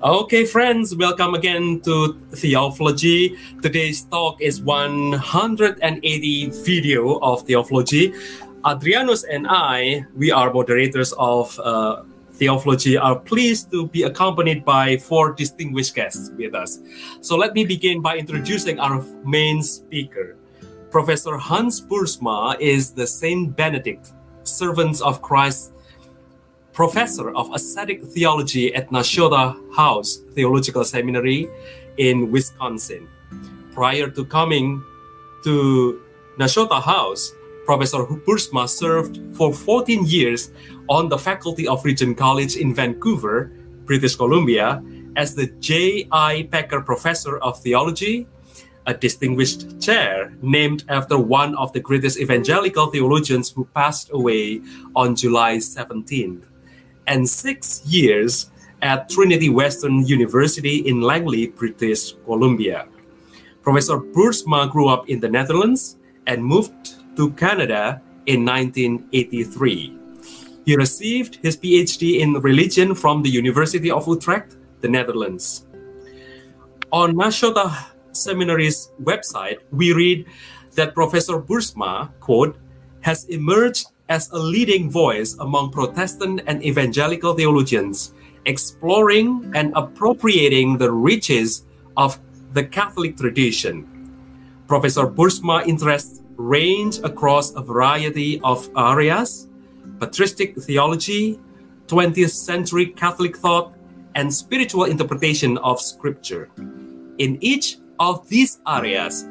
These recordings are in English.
Okay, friends, welcome again to Theology. Today's talk is 180 video of Theology. Adrianus and I, we are moderators of uh, Theology, are pleased to be accompanied by four distinguished guests with us. So let me begin by introducing our main speaker. Professor Hans Boersma is the Saint Benedict Servants of Christ professor of ascetic theology at Nashotah House Theological Seminary in Wisconsin. Prior to coming to Nashotah House, Professor Boersma served for 14 years on the faculty of Regent College in Vancouver, British Columbia, as the J.I. Packer Professor of Theology, a distinguished chair named after one of the greatest evangelical theologians who passed away on July 17th and six years at Trinity Western University in Langley, British Columbia. Professor Boersma grew up in the Netherlands and moved to Canada in 1983. He received his PhD in religion from the University of Utrecht, the Netherlands. On Nashotah Seminary's website, we read that Professor Boersma, quote, has emerged as a leading voice among Protestant and evangelical theologians, exploring and appropriating the riches of the Catholic tradition. Professor Boersma's interests range across a variety of areas patristic theology, 20th century Catholic thought, and spiritual interpretation of Scripture. In each of these areas,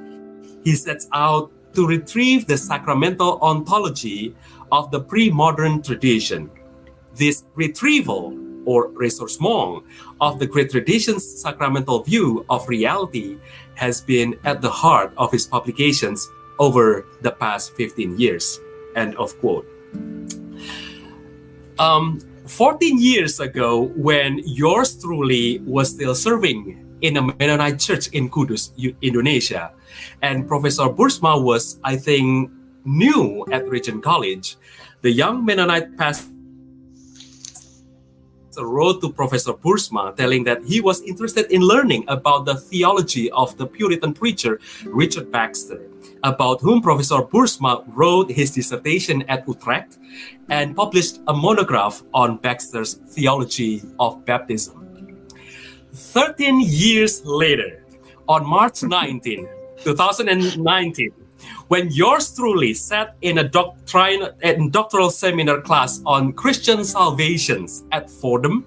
he sets out to retrieve the sacramental ontology of the pre-modern tradition. This retrieval or ressourcement of the great tradition's sacramental view of reality has been at the heart of his publications over the past 15 years. End of quote. Um, 14 years ago, when yours truly was still serving in a Mennonite church in Kudus, Indonesia, and Professor Boersma was, I think, new at Regent College, the young Mennonite pastor wrote to Professor Boersma telling that he was interested in learning about the theology of the Puritan preacher Richard Baxter, about whom Professor Boersma wrote his dissertation at Utrecht and published a monograph on Baxter's theology of baptism. 13 years later, on March 19, 2019, when yours truly sat in a doctrine and doctoral seminar class on Christian salvations at Fordham,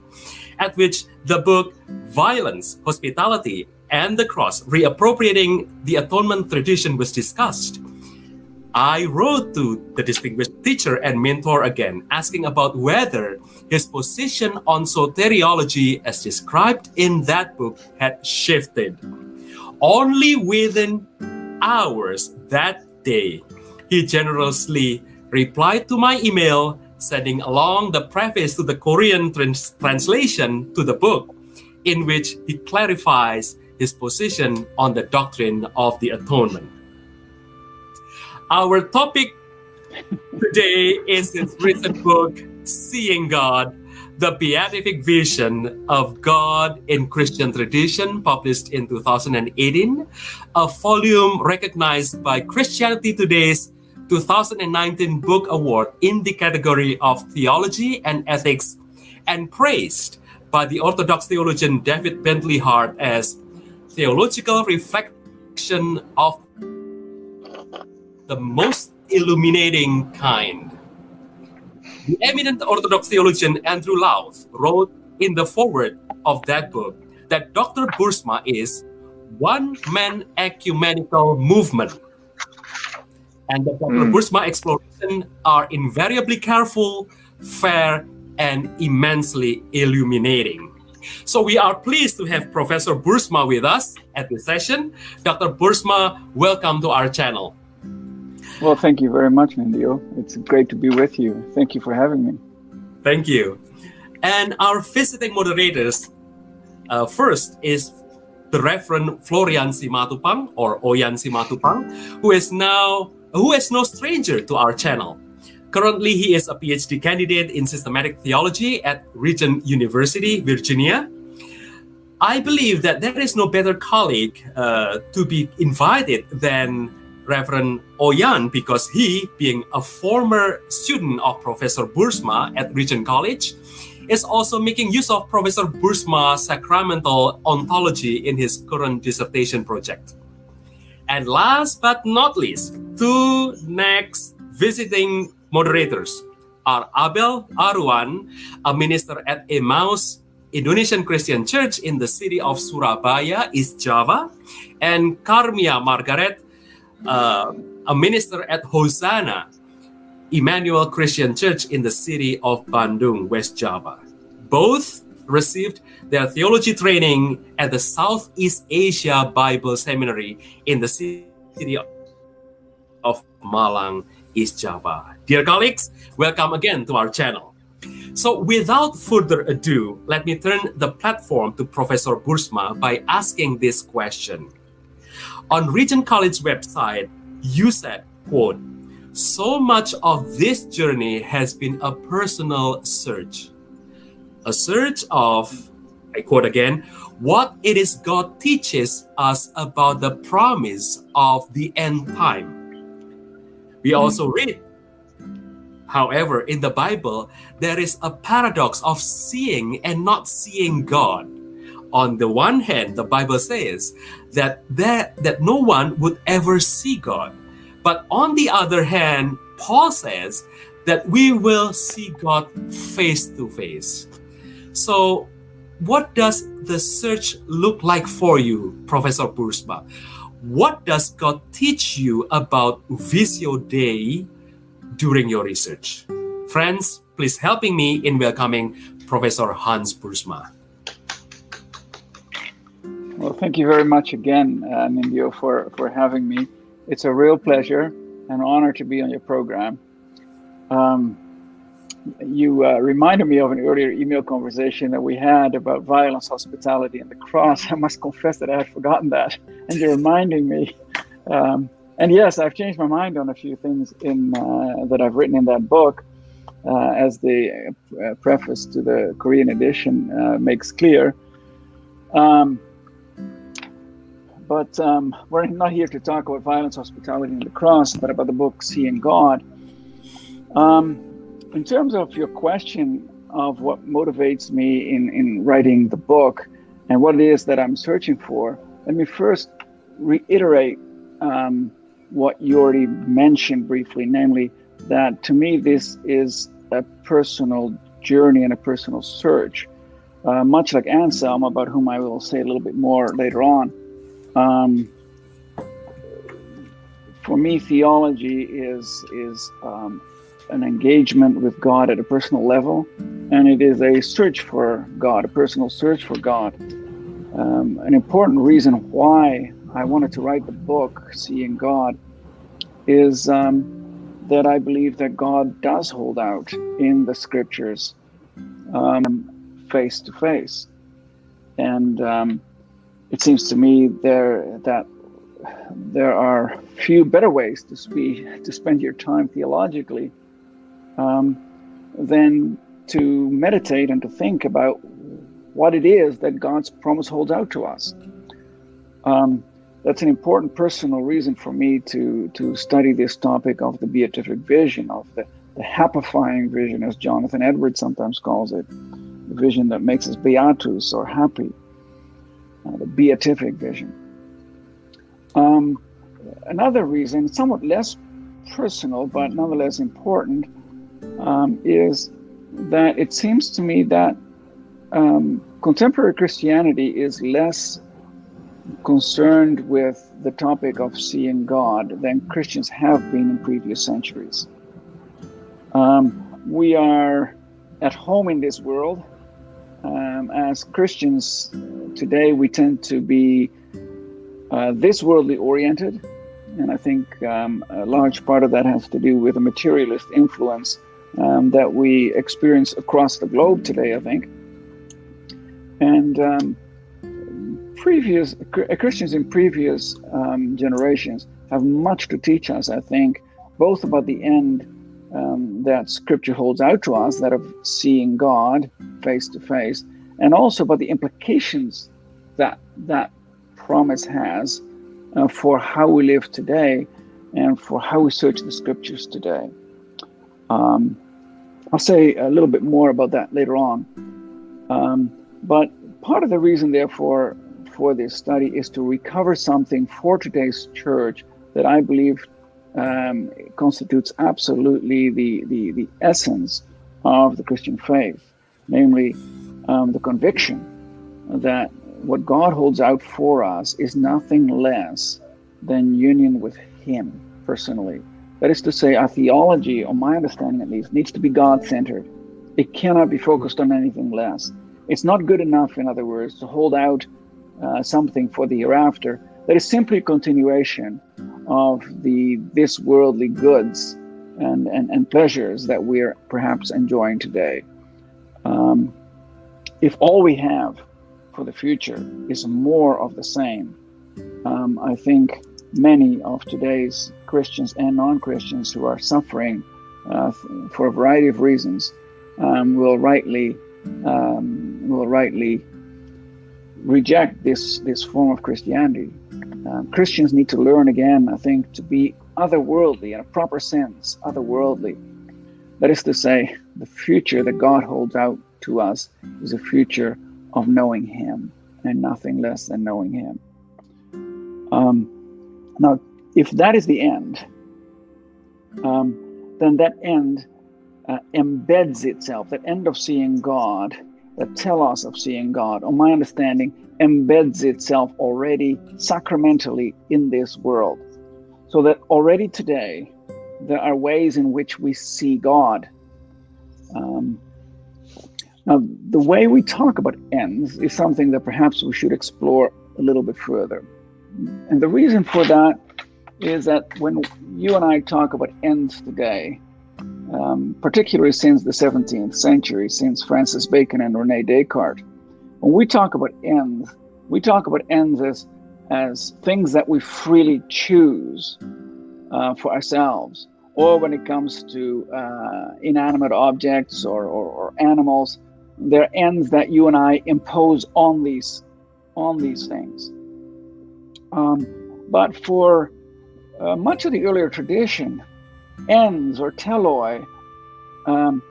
at which the book Violence, Hospitality, and the Cross, reappropriating the atonement tradition was discussed. I wrote to the distinguished teacher and mentor again, asking about whether his position on soteriology, as described in that book, had shifted. Only within hours that day. He generously replied to my email, sending along the preface to the Korean trans- translation to the book, in which he clarifies his position on the doctrine of the atonement. Our topic today is his recent book, Seeing God the Beatific Vision of God in Christian Tradition, published in 2018, a volume recognized by Christianity Today's 2019 Book Award in the category of Theology and Ethics, and praised by the Orthodox theologian David Bentley Hart as theological reflection of the most illuminating kind. The eminent Orthodox theologian Andrew Louth wrote in the foreword of that book that Dr. Boersma is one man ecumenical movement. And the Dr. Mm. Boersma exploration are invariably careful, fair, and immensely illuminating. So we are pleased to have Professor Boersma with us at this session. Dr. Boersma, welcome to our channel. Well, thank you very much, Nindyo. It's great to be with you. Thank you for having me. Thank you. And our visiting moderators uh, first is the Reverend Florian Simatupang or Oyan Simatupang, who is now who is no stranger to our channel. Currently, he is a PhD candidate in systematic theology at Regent University, Virginia. I believe that there is no better colleague uh, to be invited than Reverend Oyan because he, being a former student of Professor Boersma at Regent College, is also making use of Professor Boersma's sacramental ontology in his current dissertation project. And last but not least, two next visiting moderators are Abel Arwan, a minister at Emmaus Indonesian Christian Church in the city of Surabaya, East Java, and Karmia Margaret, uh, a minister at Hosanna, Emmanuel Christian Church in the city of Bandung, West Java. Both received their theology training at the Southeast Asia Bible Seminary in the city of Malang, East Java. Dear colleagues, welcome again to our channel. So, without further ado, let me turn the platform to Professor Boersma by asking this question. On Regent College website, you said, quote, so much of this journey has been a personal search. A search of, I quote again, what it is God teaches us about the promise of the end time. We mm-hmm. also read However, in the Bible, there is a paradox of seeing and not seeing God. On the one hand, the Bible says that there, that no one would ever see God. But on the other hand, Paul says that we will see God face to face. So, what does the search look like for you, Professor Boersma? What does God teach you about Visio Dei during your research. Friends, please helping me in welcoming Professor Hans Boersma. Well, thank you very much again, uh, Nindyo, for, for having me. It's a real pleasure and honor to be on your program. Um, you uh, reminded me of an earlier email conversation that we had about violence, hospitality, and the cross. I must confess that I had forgotten that, and you're reminding me. Um, and yes, I've changed my mind on a few things in uh, that I've written in that book, uh, as the uh, preface to the Korean edition uh, makes clear. Um, but um, we're not here to talk about violence, hospitality, and the cross, but about the book Seeing God. Um, in terms of your question of what motivates me in, in writing the book and what it is that I'm searching for, let me first reiterate um, what you already mentioned briefly, namely that to me this is a personal journey and a personal search, uh, much like Anselm, about whom I will say a little bit more later on. Um, for me, theology is is um, an engagement with God at a personal level, and it is a search for God, a personal search for God. Um, an important reason why I wanted to write the book, Seeing God, is um, that I believe that God does hold out in the scriptures um, face to face. And um, it seems to me there that there are few better ways to to spend your time theologically um, than to meditate and to think about what it is that God's promise holds out to us. Um, that's an important personal reason for me to to study this topic of the beatific vision, of the, the happifying vision, as Jonathan Edwards sometimes calls it, the vision that makes us beatus or happy, uh, the beatific vision. Um, another reason, somewhat less personal but nonetheless important, um, is that it seems to me that um, contemporary Christianity is less concerned with the topic of seeing God than Christians have been in previous centuries. Um, we are at home in this world. Um, as Christians today, we tend to be uh, this worldly oriented. And I think um, a large part of that has to do with the materialist influence um, that we experience across the globe today, I think. And um, previous Christians in previous um, generations have much to teach us, I think, both about the end um, that Scripture holds out to us, that of seeing God face to face, and also about the implications that that promise has uh, for how we live today and for how we search the scriptures today. Um, I'll say a little bit more about that later on. Um, but part of the reason, therefore, for this study is to recover something for today's church that I believe um, constitutes absolutely the, the, the essence of the Christian faith, namely um, the conviction that what God holds out for us is nothing less than union with Him personally. That is to say, our theology, or my understanding at least, needs to be God centered. It cannot be focused on anything less. It's not good enough, in other words, to hold out uh, something for the hereafter that is simply a continuation of the this worldly goods and, and, and pleasures that we're perhaps enjoying today. Um, if all we have for the future is more of the same, um, I think many of today's Christians and non-Christians who are suffering uh, for a variety of reasons um, will rightly um, will rightly reject this this form of Christianity. Um, Christians need to learn again, I think, to be otherworldly in a proper sense, otherworldly. That is to say, the future that God holds out to us is a future of knowing Him and nothing less than knowing Him. Um, now, if that is the end, um, then that end uh, embeds itself, that end of seeing God, that telos of seeing God, on my understanding, embeds itself already sacramentally in this world. So that already today, there are ways in which we see God. Um, now, the way we talk about ends is something that perhaps we should explore a little bit further. And the reason for that is that when you and I talk about ends today, um, particularly since the 17th century, since Francis Bacon and Rene Descartes, when we talk about ends, we talk about ends as, as things that we freely choose uh, for ourselves. Or when it comes to uh, inanimate objects or, or, or animals, they're ends that you and I impose on these on these things. Um, but for uh, much of the earlier tradition, ends or teloi um,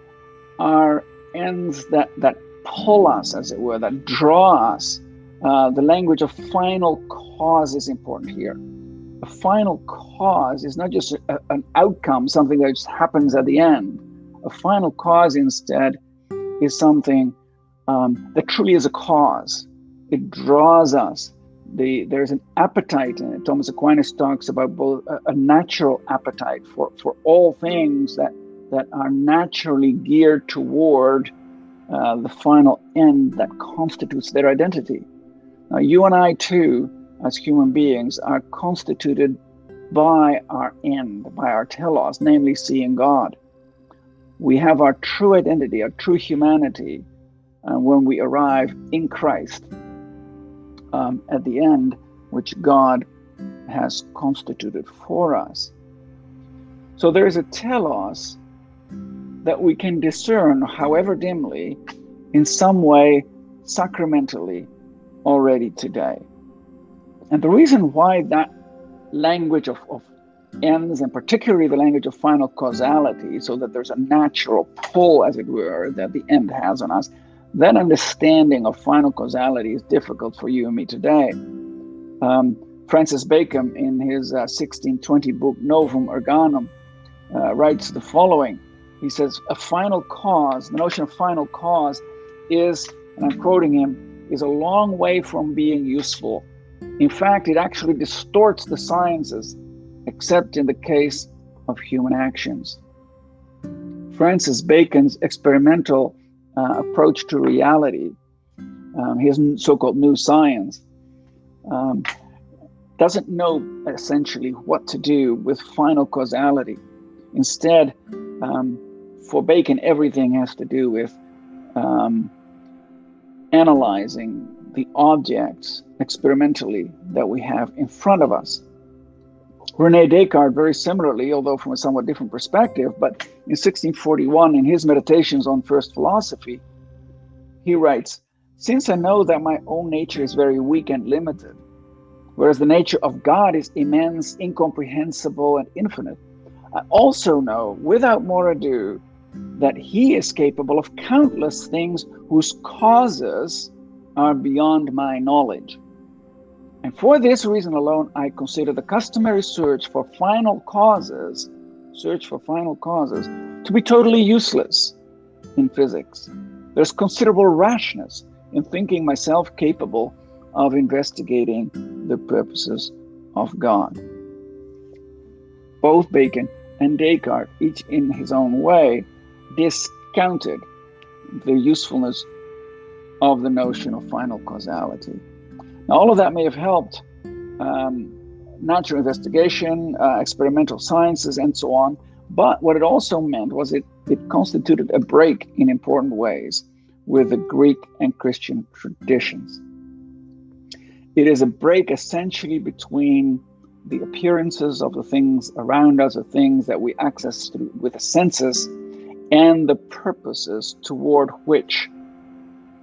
are ends that, that pull us, as it were, that draw us. Uh, the language of final cause is important here. A final cause is not just a, an outcome, something that just happens at the end. A final cause, instead, is something um, that truly is a cause. It draws us the there's an appetite and thomas aquinas talks about both a, a, natural appetite for for all things that that are naturally geared toward uh, the final end that constitutes their identity. Now you and i too as human beings are constituted by our end by our telos namely seeing god. We have our true identity our true humanity uh, when we arrive in christ um, at the end, which God has constituted for us. So there is a telos that we can discern, however dimly, in some way sacramentally already today. And the reason why that language of, of ends, and particularly the language of final causality, so that there's a natural pull, as it were, that the end has on us, that understanding of final causality is difficult for you and me today. Um, Francis Bacon, in his uh, 1620 book Novum Organum, uh, writes the following. He says, A final cause, the notion of final cause is, and I'm quoting him, is a long way from being useful. In fact, it actually distorts the sciences, except in the case of human actions. Francis Bacon's experimental uh, approach to reality, um, his so-called new science, um, doesn't know essentially what to do with final causality. Instead, um, for Bacon, everything has to do with um, analyzing the objects experimentally that we have in front of us. Rene Descartes, very similarly, although from a somewhat different perspective, but in 1641, in his Meditations on First Philosophy, he writes Since I know that my own nature is very weak and limited, whereas the nature of God is immense, incomprehensible, and infinite, I also know without more ado that He is capable of countless things whose causes are beyond my knowledge. And for this reason alone, I consider the customary search for final causes, search for final causes, to be totally useless in physics. There's considerable rashness in thinking myself capable of investigating the purposes of God. Both Bacon and Descartes, each in his own way, discounted the usefulness of the notion of final causality. Now, all of that may have helped um, natural investigation, uh, experimental sciences, and so on. But what it also meant was it, it constituted a break in important ways with the Greek and Christian traditions. It is a break essentially between the appearances of the things around us, the things that we access through with the senses, and the purposes toward which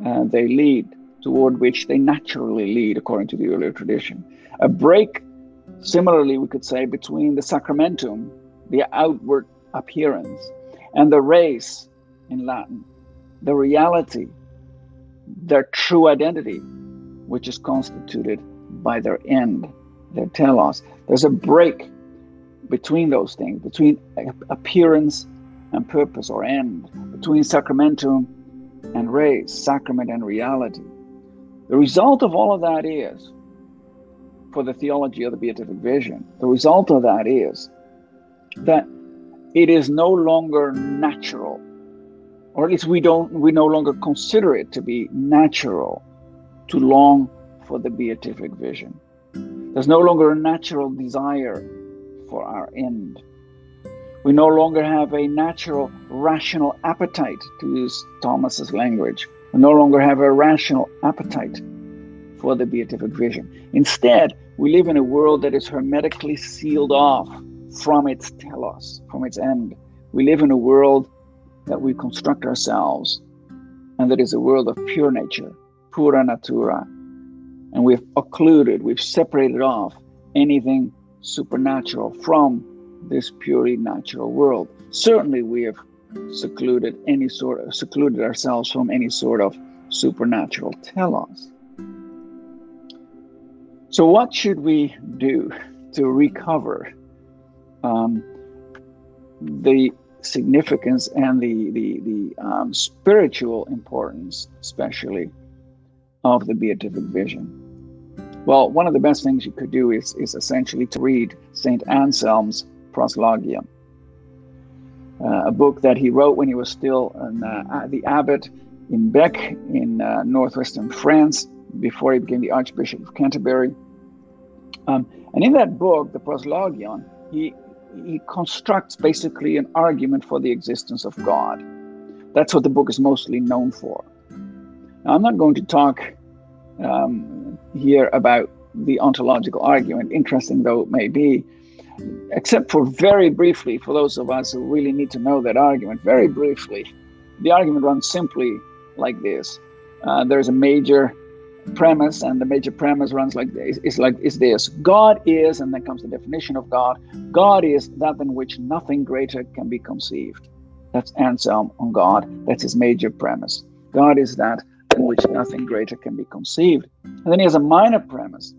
uh, they lead, toward which they naturally lead, according to the earlier tradition. A break, similarly, we could say, between the sacramentum, the outward appearance, and the res in Latin, the reality, their true identity, which is constituted by their end, their telos. There's a break between those things, between appearance and purpose or end, between sacramentum and res, sacrament and reality. The result of all of that is, for the theology of the beatific vision, the result of that is that it is no longer natural or at least we don't we no longer consider it to be natural to long for the beatific vision. There's no longer a natural desire for our end. We no longer have a natural rational appetite to use thomas's language we no longer have a rational appetite for the beatific vision instead we live in a world that is hermetically sealed off from its telos from its end we live in a world that we construct ourselves, and that is a world of pure nature, pura natura. And we've occluded, we've separated off anything supernatural from this purely natural world. Certainly, we have secluded any sort of secluded ourselves from any sort of supernatural telos. So, what should we do to recover um, the significance and the the the um, spiritual importance, especially of the beatific vision. Well, one of the best things you could do is is essentially to read Saint Anselm's Proslogium, a book that he wrote when he was still an, uh, the abbot in Bec in uh, northwestern France before he became the Archbishop of Canterbury. Um, and in that book, the Proslogion, he he constructs basically an argument for the existence of God. That's what the book is mostly known for. Now, I'm not going to talk um, here about the ontological argument, interesting though it may be, except for very briefly, for those of us who really need to know that argument, very briefly, the argument runs simply like this uh, there's a major premise, and the major premise runs like this: is like is this: God is, and then comes the definition of God. God is that in which nothing greater can be conceived. That's Anselm on God. That's his major premise. God is that in which nothing greater can be conceived. And then he has a minor premise,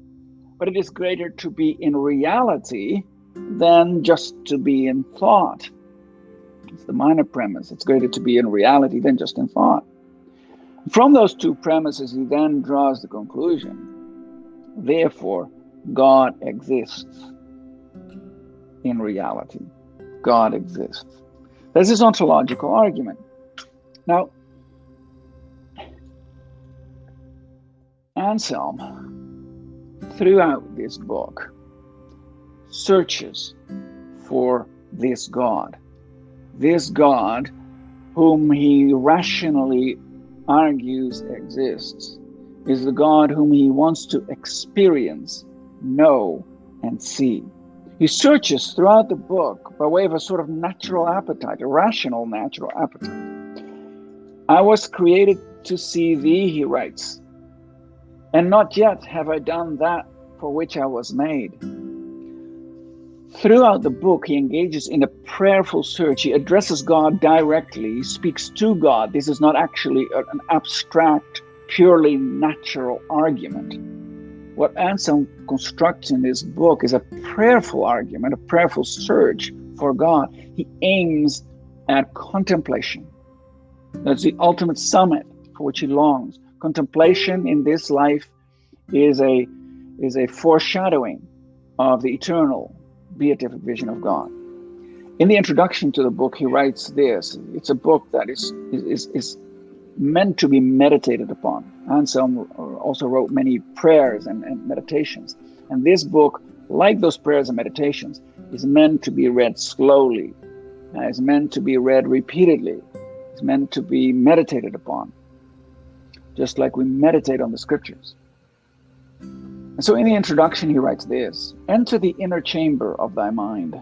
but it is greater to be in reality than just to be in thought. It's the minor premise. It's greater to be in reality than just in thought. From those two premises, he then draws the conclusion therefore, God exists in reality. God exists. There's this ontological argument. Now, Anselm, throughout this book, searches for this God. This God whom he rationally argues exists is the God whom he wants to experience, know, and see. He searches throughout the book by way of a sort of natural appetite, a rational natural appetite. I was created to see thee, he writes, and not yet have I done that for which I was made. Throughout the book, he engages in a prayerful search. He addresses God directly, he speaks to God. This is not actually an abstract, purely natural argument. What Anselm constructs in this book is a prayerful argument, a prayerful search for God. He aims at contemplation. That's the ultimate summit for which he longs. Contemplation in this life is a is a foreshadowing of the eternal beatific vision of God. In the introduction to the book, he writes this. It's a book that is is, is meant to be meditated upon. Anselm also wrote many prayers and, and meditations. And this book, like those prayers and meditations, is meant to be read slowly, uh, is meant to be read repeatedly, is meant to be meditated upon, just like we meditate on the scriptures. And so in the introduction, he writes this Enter the inner chamber of thy mind.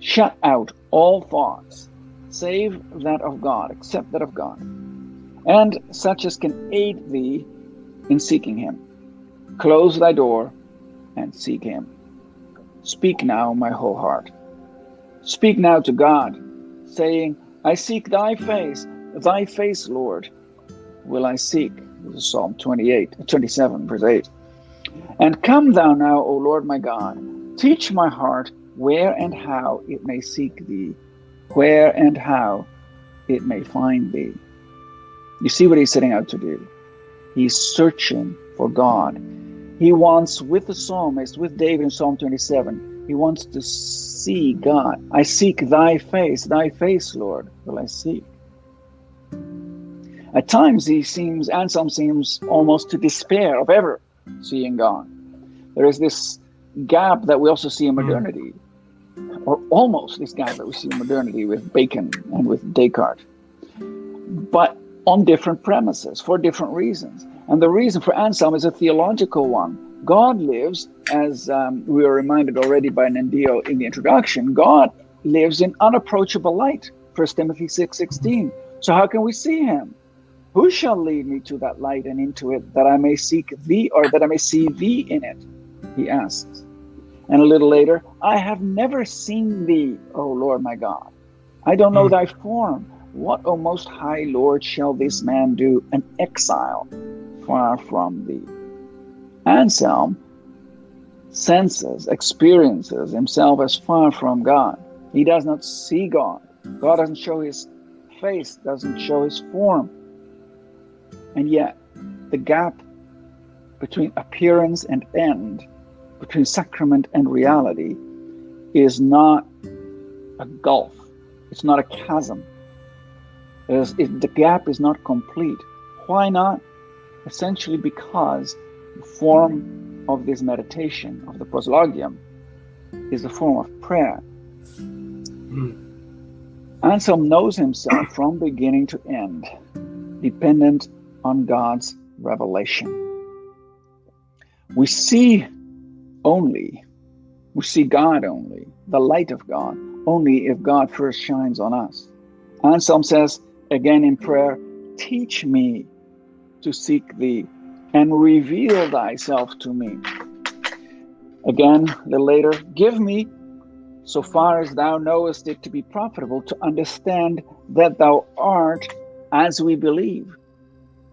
Shut out all thoughts, save that of God, except that of God, and such as can aid thee in seeking him. Close thy door and seek him. Speak now, my whole heart. Speak now to God, saying, I seek thy face, thy face, Lord, will I seek. This is Psalm 28, 27, verse 8. And come thou now, O Lord my God, teach my heart where and how it may seek thee, where and how it may find thee. You see what he's setting out to do. He's searching for God. He wants, with the psalmist, with David in Psalm 27, he wants to see God. I seek thy face, thy face, Lord, will I seek. At times he seems, Anselm seems almost to despair of ever seeing God. There is this gap that we also see in hmm. modernity, or almost this gap that we see in modernity with Bacon and with Descartes, but on different premises for different reasons. And the reason for Anselm is a theological one. God lives, as um, we were reminded already by Nindyo in the introduction, God lives in unapproachable light. 1 Timothy 6.16. So, how can we see him? Who shall lead me to that light and into it, that I may seek thee, or that I may see thee in it? He asks. And a little later, I have never seen thee, O Lord my God. I don't know mm. thy form. What, O most high Lord, shall this man do, an exile far from thee? Anselm senses, experiences himself as far from God. He does not see God. God doesn't show his face, doesn't show his form. And yet, the gap between appearance and end, between sacrament and reality, is not a gulf, it's not a chasm. If the gap is not complete. Why not? Essentially, because the form of this meditation, of the proslogium, is the form of prayer. Mm. Anselm knows himself from beginning to end, dependent on God's revelation. We see only, we see God only, the light of God, only if God first shines on us. Anselm says again in prayer, Teach me to seek thee and reveal thyself to me. Again, a little later, give me, so far as thou knowest it to be profitable, to understand that thou art as we believe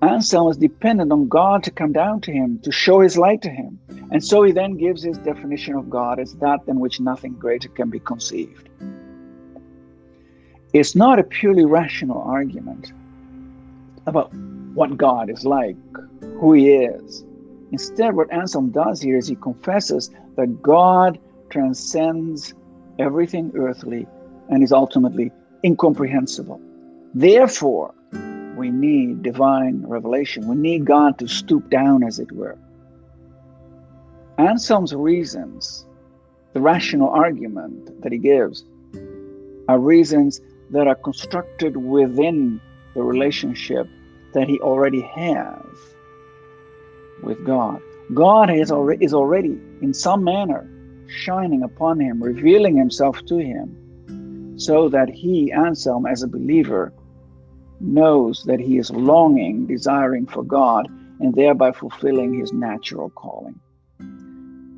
Anselm is dependent on God to come down to him, to show his light to him. And so he then gives his definition of God as that than which nothing greater can be conceived. It's not a purely rational argument about what God is like, who he is. Instead, what Anselm does here is he confesses that God transcends everything earthly and is ultimately incomprehensible. Therefore, we need divine revelation. We need God to stoop down, as it were. Anselm's reasons, the rational argument that he gives, are reasons that are constructed within the relationship that he already has with God. God is already, is already, in some manner, shining upon him, revealing himself to him, so that he, Anselm, as a believer, knows that he is longing, desiring for God, and thereby fulfilling his natural calling.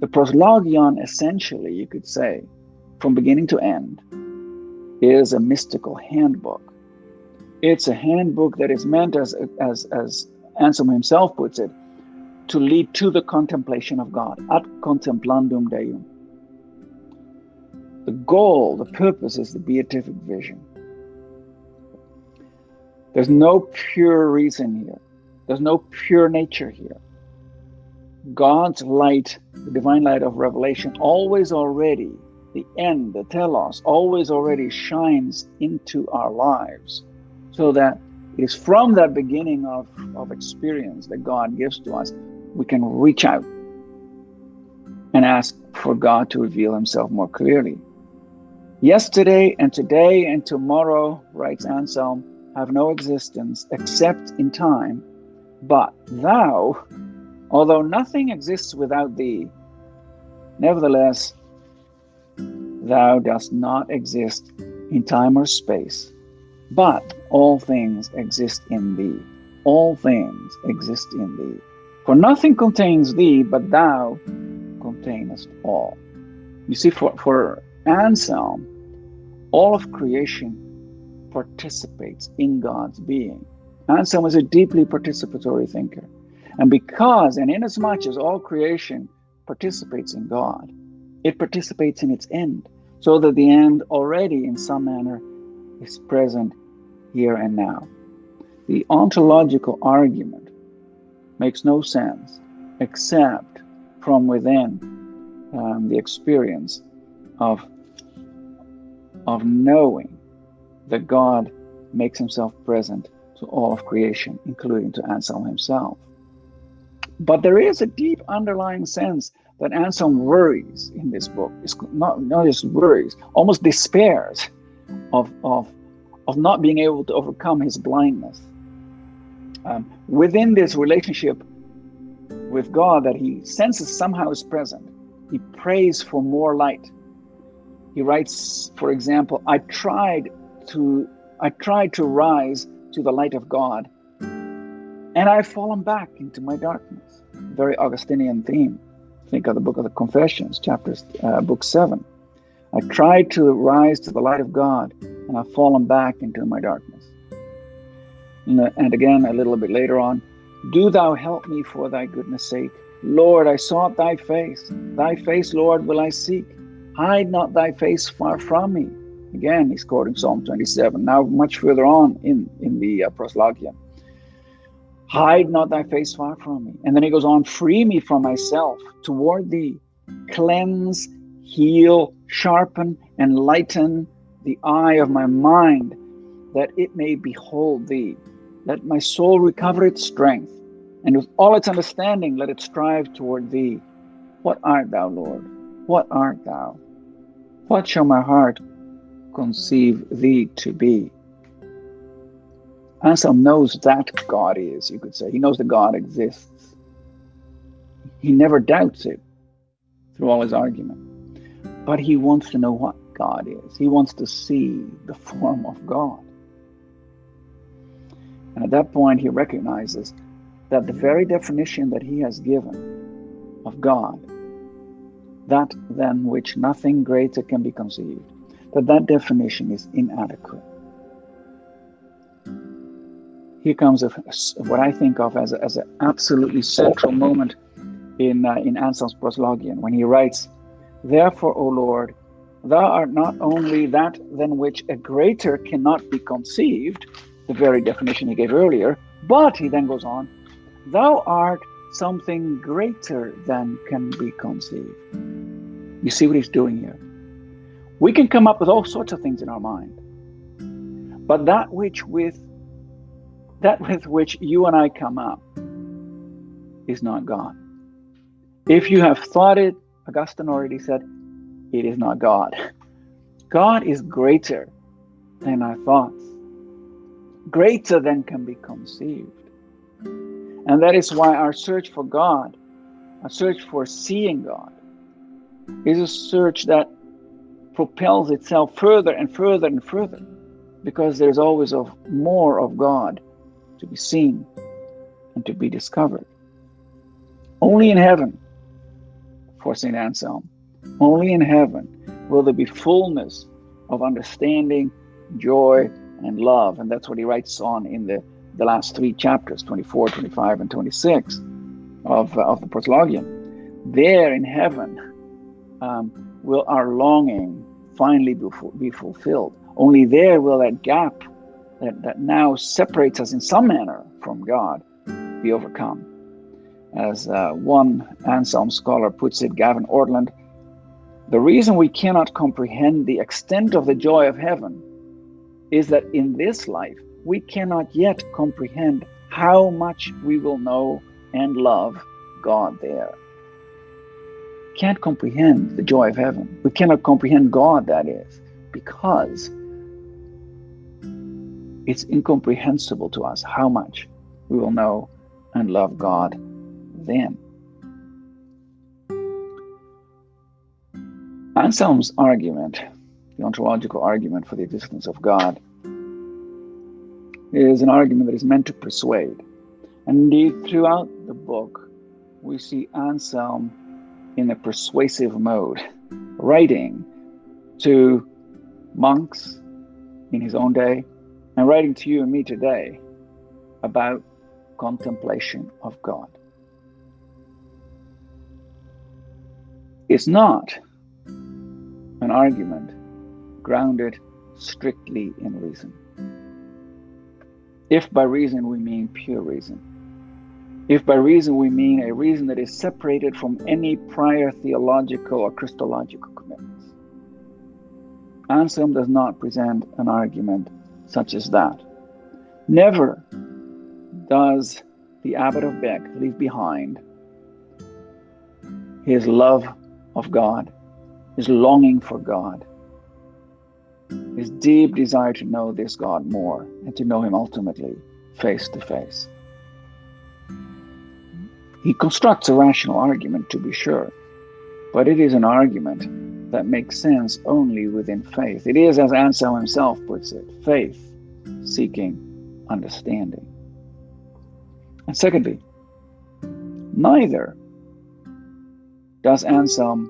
The proslogion, essentially, you could say, from beginning to end, is a mystical handbook. It's a handbook that is meant, as, as, as Anselm himself puts it, to lead to the contemplation of God, ad contemplandum Deum. The goal, the purpose is the beatific vision. There's no pure reason here. There's no pure nature here. God's light, the divine light of revelation, always already, the end, the telos, always already shines into our lives so that it is from that beginning of, of experience that God gives to us, we can reach out and ask for God to reveal himself more clearly. Yesterday and today and tomorrow, writes Anselm, have no existence except in time, but thou, although nothing exists without thee, nevertheless, thou dost not exist in time or space, but all things exist in thee. All things exist in thee. For nothing contains thee, but thou containest all. You see, for, for Anselm, all of creation participates in God's being. Anselm is a deeply participatory thinker. And because and inasmuch as all creation participates in God, it participates in its end, so that the end already, in some manner, is present here and now. The ontological argument makes no sense except from within um, the experience of, of knowing that God makes himself present to all of creation, including to Anselm himself. But there is a deep underlying sense that Anselm worries in this book. It's not, not just worries, almost despairs of, of, of not being able to overcome his blindness. Um, within this relationship with God that he senses somehow is present, he prays for more light. He writes, for example, I tried to I tried to rise to the light of God, and I've fallen back into my darkness. Very Augustinian theme. Think of the book of the Confessions, chapters, uh, book seven. I tried to rise to the light of God, and I've fallen back into my darkness. Uh, and again, a little bit later on, do thou help me for thy goodness sake. Lord, I sought thy face. Thy face, Lord, will I seek. Hide not thy face far from me. Again, he's quoting Psalm 27. Now, much further on in, in the uh, proslogion. Hide not thy face far from me. And then he goes on, free me from myself toward thee. Cleanse, heal, sharpen, and lighten the eye of my mind that it may behold thee. Let my soul recover its strength, and with all its understanding, let it strive toward thee. What art thou, Lord? What art thou? What shall my heart conceive thee to be. Anselm knows that God is, you could say. He knows that God exists. He never doubts it through all his argument. But he wants to know what God is. He wants to see the form of God. And at that point, he recognizes that the very definition that he has given of God, that than which nothing greater can be conceived, that that definition is inadequate. Here comes a, what I think of as, a, as an absolutely central moment in, uh, in Anselm's proslogion when he writes, Therefore, O Lord, thou art not only that than which a greater cannot be conceived, the very definition he gave earlier, but he then goes on, thou art something greater than can be conceived. You see what he's doing here? We can come up with all sorts of things in our mind. But that which with that with which you and I come up is not God. If you have thought it, Augustine already said, it is not God. God is greater than our thoughts, greater than can be conceived. And that is why our search for God, our search for seeing God, is a search that propels itself further and further and further because there's always of more of God to be seen and to be discovered. Only in heaven, for St. Anselm, only in heaven will there be fullness of understanding, joy, and love. And that's what he writes on in the, the last three chapters 24, 25, and 26 of, uh, of the Proslogium. There in heaven um, will our longing finally be, be fulfilled. Only there will that gap that, that now separates us in some manner from God be overcome. As uh, one Anselm scholar puts it, Gavin Ortlund, the reason we cannot comprehend the extent of the joy of heaven is that in this life we cannot yet comprehend how much we will know and love God there. Can't comprehend the joy of heaven. We cannot comprehend God, that is, because it's incomprehensible to us how much we will know and love God then. Anselm's argument, the ontological argument for the existence of God, is an argument that is meant to persuade. And indeed, throughout the book, we see Anselm in a persuasive mode, writing to monks in his own day and writing to you and me today about contemplation of God. It's not an argument grounded strictly in reason. If by reason we mean pure reason, if by reason we mean a reason that is separated from any prior theological or Christological commitments, Anselm does not present an argument such as that. Never does the abbot of Bec leave behind his love of God, his longing for God, his deep desire to know this God more and to know him ultimately face to face. He constructs a rational argument, to be sure, but it is an argument that makes sense only within faith. It is, as Anselm himself puts it, faith seeking understanding. And secondly, neither does Anselm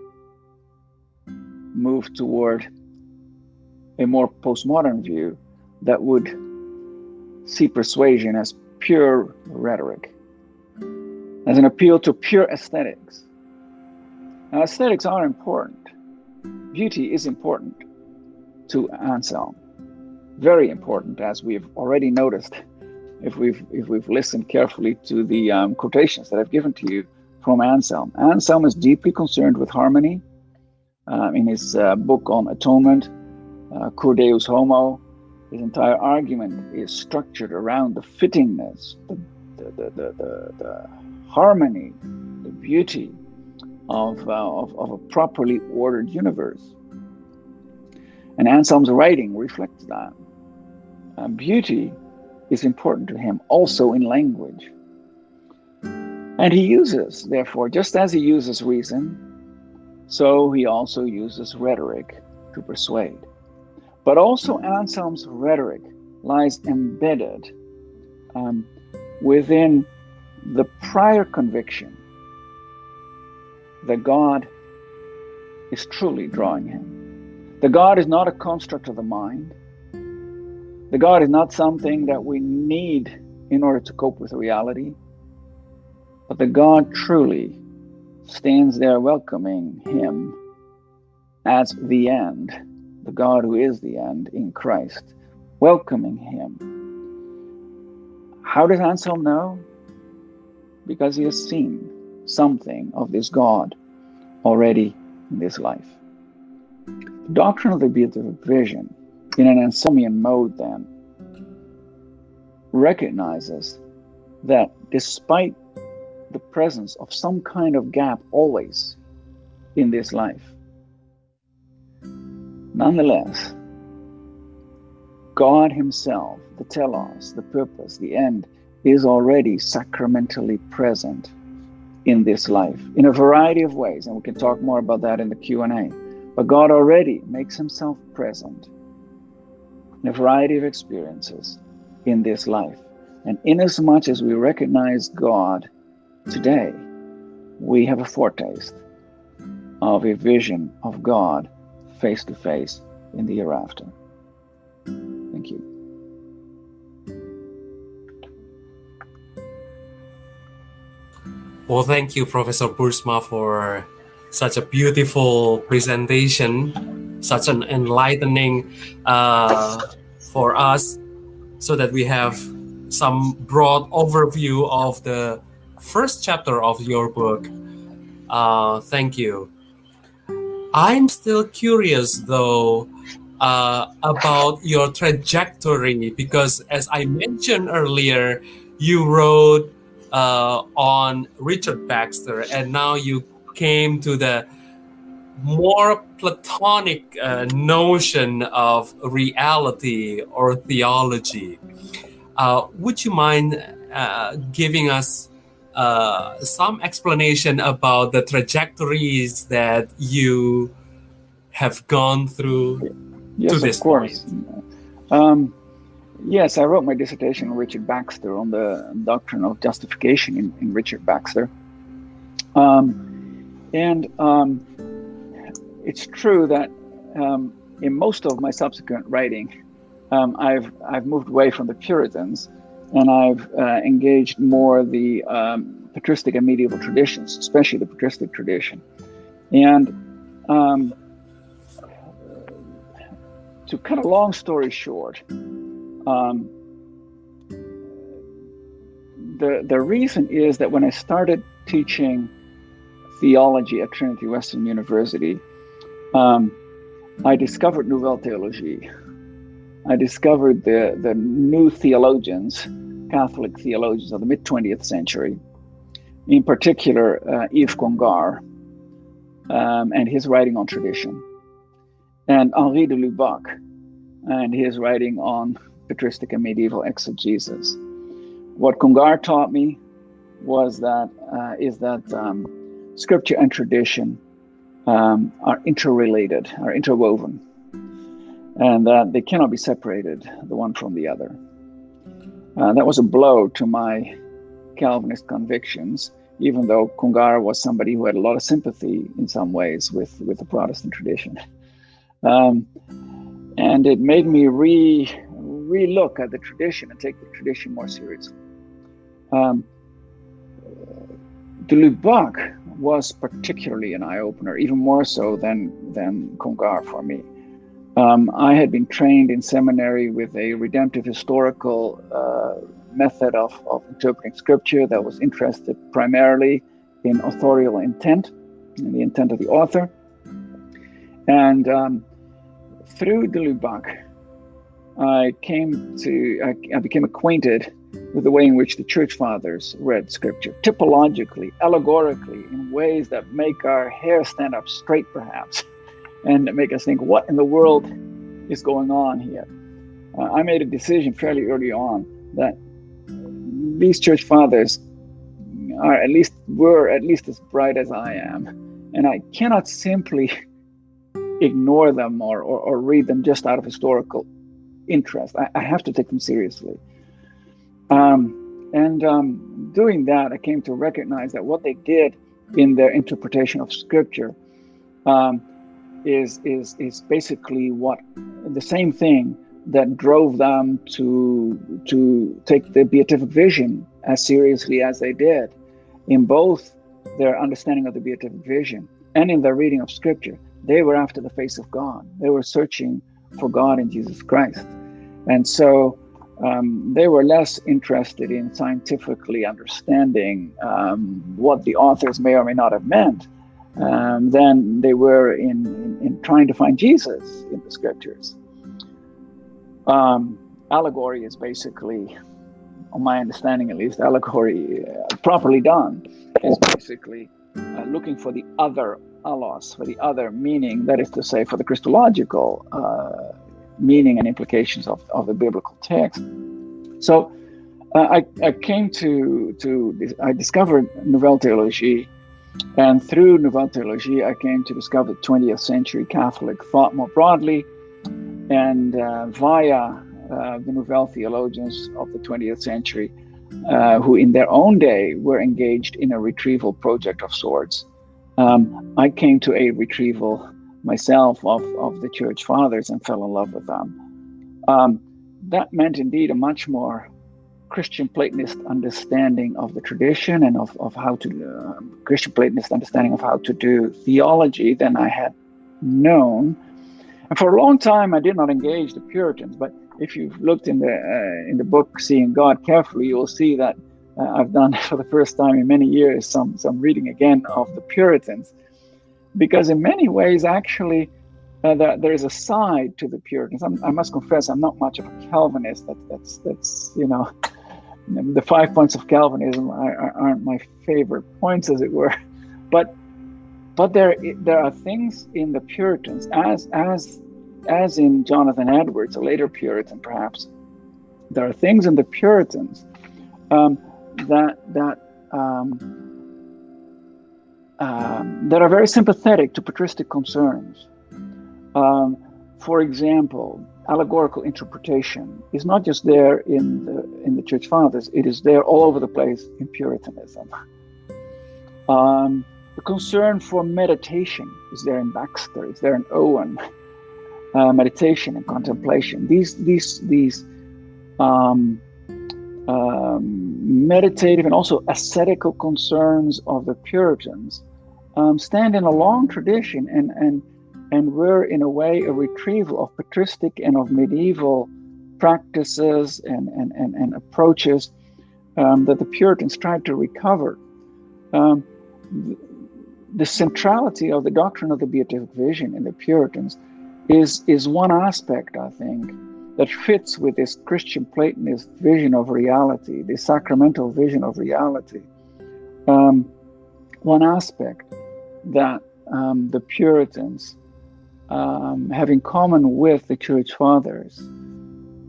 move toward a more postmodern view that would see persuasion as pure rhetoric, as an appeal to pure aesthetics. Now, aesthetics are important. Beauty is important to Anselm very important, as we've already noticed if we've if we've listened carefully to the um, quotations that I've given to you from Anselm. Anselm is deeply concerned with harmony. Uh, in his uh, book on atonement, uh, Cur Deus Homo, his entire argument is structured around the fittingness, the, the, the, the, the harmony, the beauty of, uh, of, of a properly ordered universe. And Anselm's writing reflects that. Uh, beauty is important to him also in language. And he uses, therefore, just as he uses reason, so he also uses rhetoric to persuade. But also, Anselm's rhetoric lies embedded um, within the prior conviction that God is truly drawing him. The God is not a construct of the mind, the God is not something that we need in order to cope with reality, but the God truly stands there welcoming him as the end, the God who is the end in Christ, welcoming him. How does Anselm know? Because he has seen something of this God already in this life. The doctrine of the beatific vision in an Anselmian mode, then, recognizes that despite the presence of some kind of gap always in this life, nonetheless, God Himself, the telos, the purpose, the end, is already sacramentally present in this life in a variety of ways, and we can talk more about that in the Q&A. But God already makes Himself present in a variety of experiences in this life. And inasmuch as we recognize God today, we have a foretaste of a vision of God face to face in the hereafter. Thank you. Well, thank you, Professor Boersma, for such a beautiful presentation, such an enlightening uh, for us, so that we have some broad overview of the first chapter of your book. Uh, thank you. I'm still curious, though, uh, about your trajectory because, as I mentioned earlier, you wrote uh, on Richard Baxter, and now you came to the more platonic uh, notion of reality or theology. Uh, would you mind uh, giving us uh, some explanation about the trajectories that you have gone through yes, to this of course. Um, yes, I wrote my dissertation on Richard Baxter on the doctrine of justification in, in Richard Baxter. Um, and um, it's true that um, in most of my subsequent writing, um, I've I've moved away from the Puritans, and I've uh, engaged more the um, patristic and medieval traditions, especially the patristic tradition. And um, to cut a long story short, um, the the reason is that when I started teaching theology at Trinity Western University, um, I discovered Nouvelle Theologie. I discovered the, the new theologians, Catholic theologians of the mid 20th century, in particular uh, Yves Congar um, and his writing on tradition, and Henri de Lubac and his writing on patristic and medieval exegesis. What Congar taught me was that uh, is that um, scripture and tradition um, are interrelated, are interwoven, and that they cannot be separated, the one from the other. Uh, that was a blow to my Calvinist convictions, even though Congar was somebody who had a lot of sympathy in some ways with, with the Protestant tradition. Um, and it made me re re-look at the tradition and take the tradition more seriously. Um, de Lubac was particularly an eye-opener, even more so than than Congar for me. Um, I had been trained in seminary with a redemptive historical uh, method of, of interpreting scripture that was interested primarily in authorial intent, in the intent of the author. And um, through de Lubac, I came to, I, I became acquainted with the way in which the church fathers read scripture, typologically, allegorically, in ways that make our hair stand up straight, perhaps, and make us think, what in the world is going on here? Uh, I made a decision fairly early on that these church fathers are at least were at least as bright as I am, and I cannot simply ignore them or, or, or read them just out of historical interest. I, I have to take them seriously. Um, and um, doing that, I came to recognize that what they did in their interpretation of Scripture um, is is is basically what the same thing that drove them to to take the beatific vision as seriously as they did in both their understanding of the beatific vision and in their reading of scripture they were after the face of god they were searching for god in jesus christ and so um, they were less interested in scientifically understanding um, what the authors may or may not have meant um, than they were in, in, in trying to find jesus in the scriptures. Um, allegory is basically, on my understanding at least, allegory uh, properly done is basically uh, looking for the other allos, for the other meaning, that is to say, for the Christological uh, meaning and implications of, of the biblical text. So uh, I, I came to, to, I discovered Nouvelle Theologie, and through Nouvelle Theologie, I came to discover 20th century Catholic thought more broadly and uh, via uh, the Nouvelle theologians of the 20th century, uh, who in their own day were engaged in a retrieval project of sorts. Um, I came to a retrieval myself of, of the church fathers and fell in love with them. Um, that meant indeed a much more Christian Platonist understanding of the tradition and of, of how to uh, Christian Platonist understanding of how to do theology than I had known. And for a long time, I did not engage the Puritans. But if you've looked in the uh, in the book "Seeing God" carefully, you will see that uh, I've done for the first time in many years some some reading again of the Puritans, because in many ways, actually, uh, there, is a side to the Puritans. I'm, i must confess, I'm not much of a Calvinist. That, that's that's you know, the five points of Calvinism are, aren't my favorite points, as it were. But but there there are things in the Puritans, as as as in Jonathan Edwards, a later Puritan, perhaps. There are things in the Puritans um, that that um, um, that are very sympathetic to patristic concerns. Um, for example, allegorical interpretation is not just there in the in the Church Fathers; it is there all over the place in Puritanism. Um, the concern for meditation is there in Baxter, is there in Owen. Uh, meditation and contemplation. These these these um, um, meditative and also ascetical concerns of the Puritans um, stand in a long tradition and and and were in a way a retrieval of patristic and of medieval practices and and, and, and approaches um, that the Puritans tried to recover. Um, the, the centrality of the doctrine of the beatific vision in the Puritans is is one aspect, I think, that fits with this Christian Platonist vision of reality, this sacramental vision of reality. Um, one aspect that um, the Puritans um, have in common with the Church Fathers.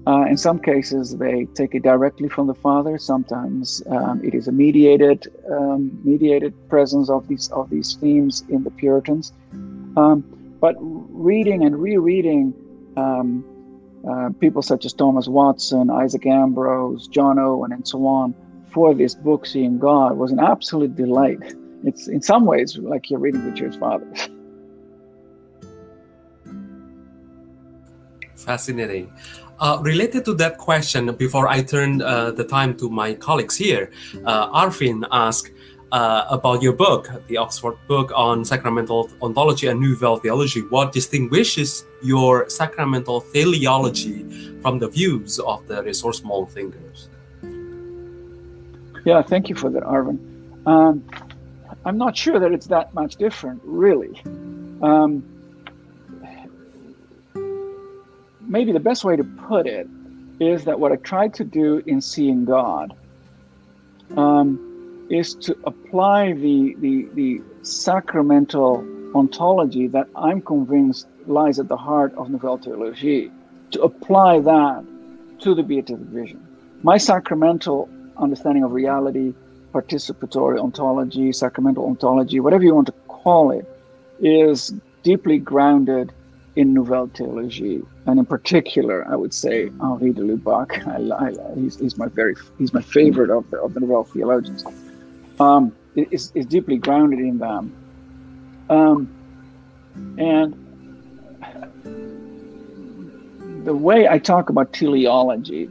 Uh, in some cases, they take it directly from the Fathers. Sometimes um, it is a mediated, um, mediated presence of these of these themes in the Puritans. Um, but reading and rereading um, uh, people such as Thomas Watson, Isaac Ambrose, John Owen, and so on for this book, Seeing God, was an absolute delight. It's in some ways like you're reading the Church Fathers. Fascinating. Uh, related to that question, before I turn uh, the time to my colleagues here, uh, Arvin asked, uh, about your book, the Oxford book on sacramental ontology and nouvelle theology. What distinguishes your sacramental theology from the views of the ressourcement thinkers? Yeah, thank you for that, Arvin. Um, I'm not sure that it's that much different, really. Um, maybe the best way to put it is that what I tried to do in seeing God um, is to apply the, the, the sacramental ontology that I'm convinced lies at the heart of Nouvelle Theologie, to apply that to the beatific vision. My sacramental understanding of reality, participatory ontology, sacramental ontology, whatever you want to call it, is deeply grounded in Nouvelle Theologie, and in particular, I would say Henri de Lubac. I, I, he's, he's, my very he's my favorite of the of the Nouvelle theologians um, is, is deeply grounded in them. Um, and the way I talk about teleology,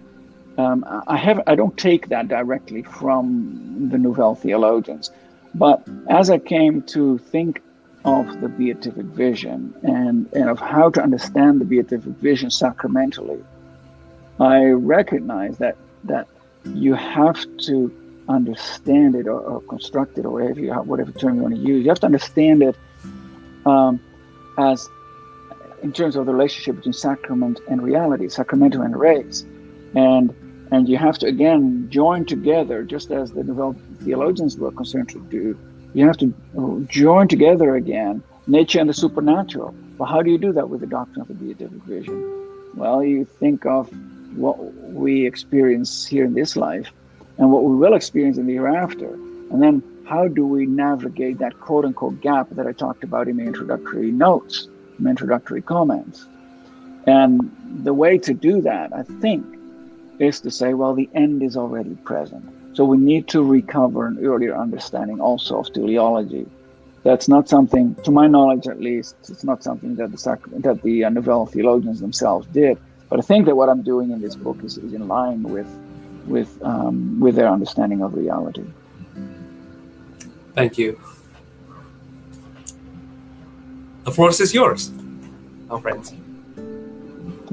um, I have I don't take that directly from the Nouvelle theologians, but as I came to think of the beatific vision and, and of how to understand the beatific vision sacramentally, I recognize that that you have to understand it or, or construct it or whatever, you, whatever term you want to use. You have to understand it um, as in terms of the relationship between sacrament and reality, sacramentum and res. And and you have to again join together, just as the Nouvelle theologians were concerned to do. You have to oh, join together again nature and the supernatural. Well, how do you do that with the doctrine of the beatific vision? Well, you think of what we experience here in this life and what we will experience in the hereafter. And then how do we navigate that quote unquote gap that I talked about in the introductory notes, in introductory comments? And the way to do that, I think, is to say, well, the end is already present. So we need to recover an earlier understanding also of teleology. That's not something, to my knowledge at least, it's not something that the that the uh, Nouvelle theologians themselves did. But I think that what I'm doing in this book is, is in line with with um, with their understanding of reality. Thank you. The floor is yours, our friends.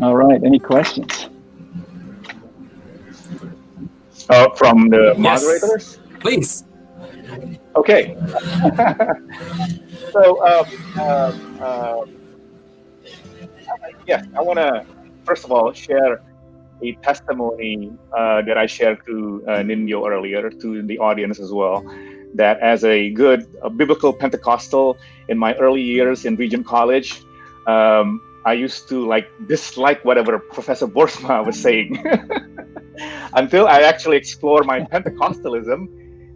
All right. Any questions? Uh, from the yes. moderators? Please. Okay. so, um, uh, uh, yeah, I want to first of all share a testimony uh, that I shared to uh, Nindyo earlier to the audience as well. That as a good biblical Pentecostal in my early years in Regent College, um, I used to like dislike whatever Professor Boersma was saying until I actually explore my Pentecostalism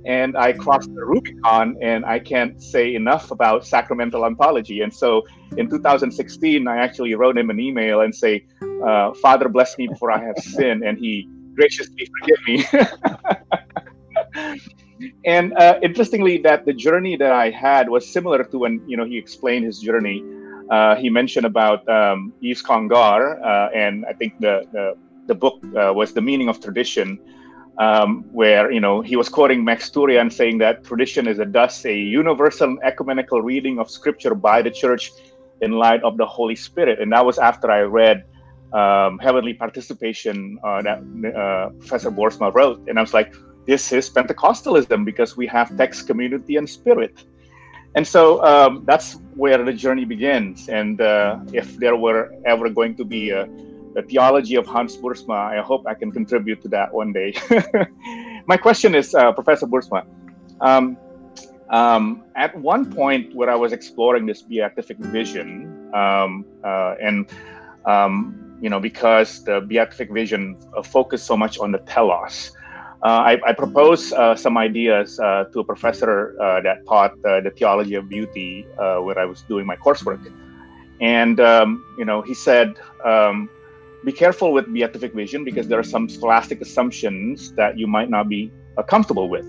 and I crossed the Rubicon, and I can't say enough about sacramental ontology. And so, in 2016, I actually wrote him an email and say, uh, "Father, bless me before I have sinned," and he graciously forgive me. and uh, interestingly, that the journey that I had was similar to when you know he explained his journey. Uh, he mentioned about um, Yves Congar, uh, and I think the the, the book uh, was the meaning of tradition um, where you know he was quoting Max Thurian saying that tradition is a thus a universal ecumenical reading of Scripture by the Church in light of the Holy Spirit, and that was after I read um, Heavenly Participation uh, that uh, Professor Boersma wrote, and I was like, this is Pentecostalism because we have text, community, and spirit. And so um, that's where the journey begins. And uh, if there were ever going to be a the theology of Hans Boersma. I hope I can contribute to that one day. My question is, uh, Professor Boersma, um, um, at one point where I was exploring this beatific vision, um, uh, and um, you know, because the beatific vision uh, focused so much on the telos, uh, I, I, proposed uh, some ideas to a professor that taught the theology of beauty where I was doing my coursework, and um, you know, he said um, be careful with beatific vision because there are some scholastic assumptions that you might not be uh, comfortable with.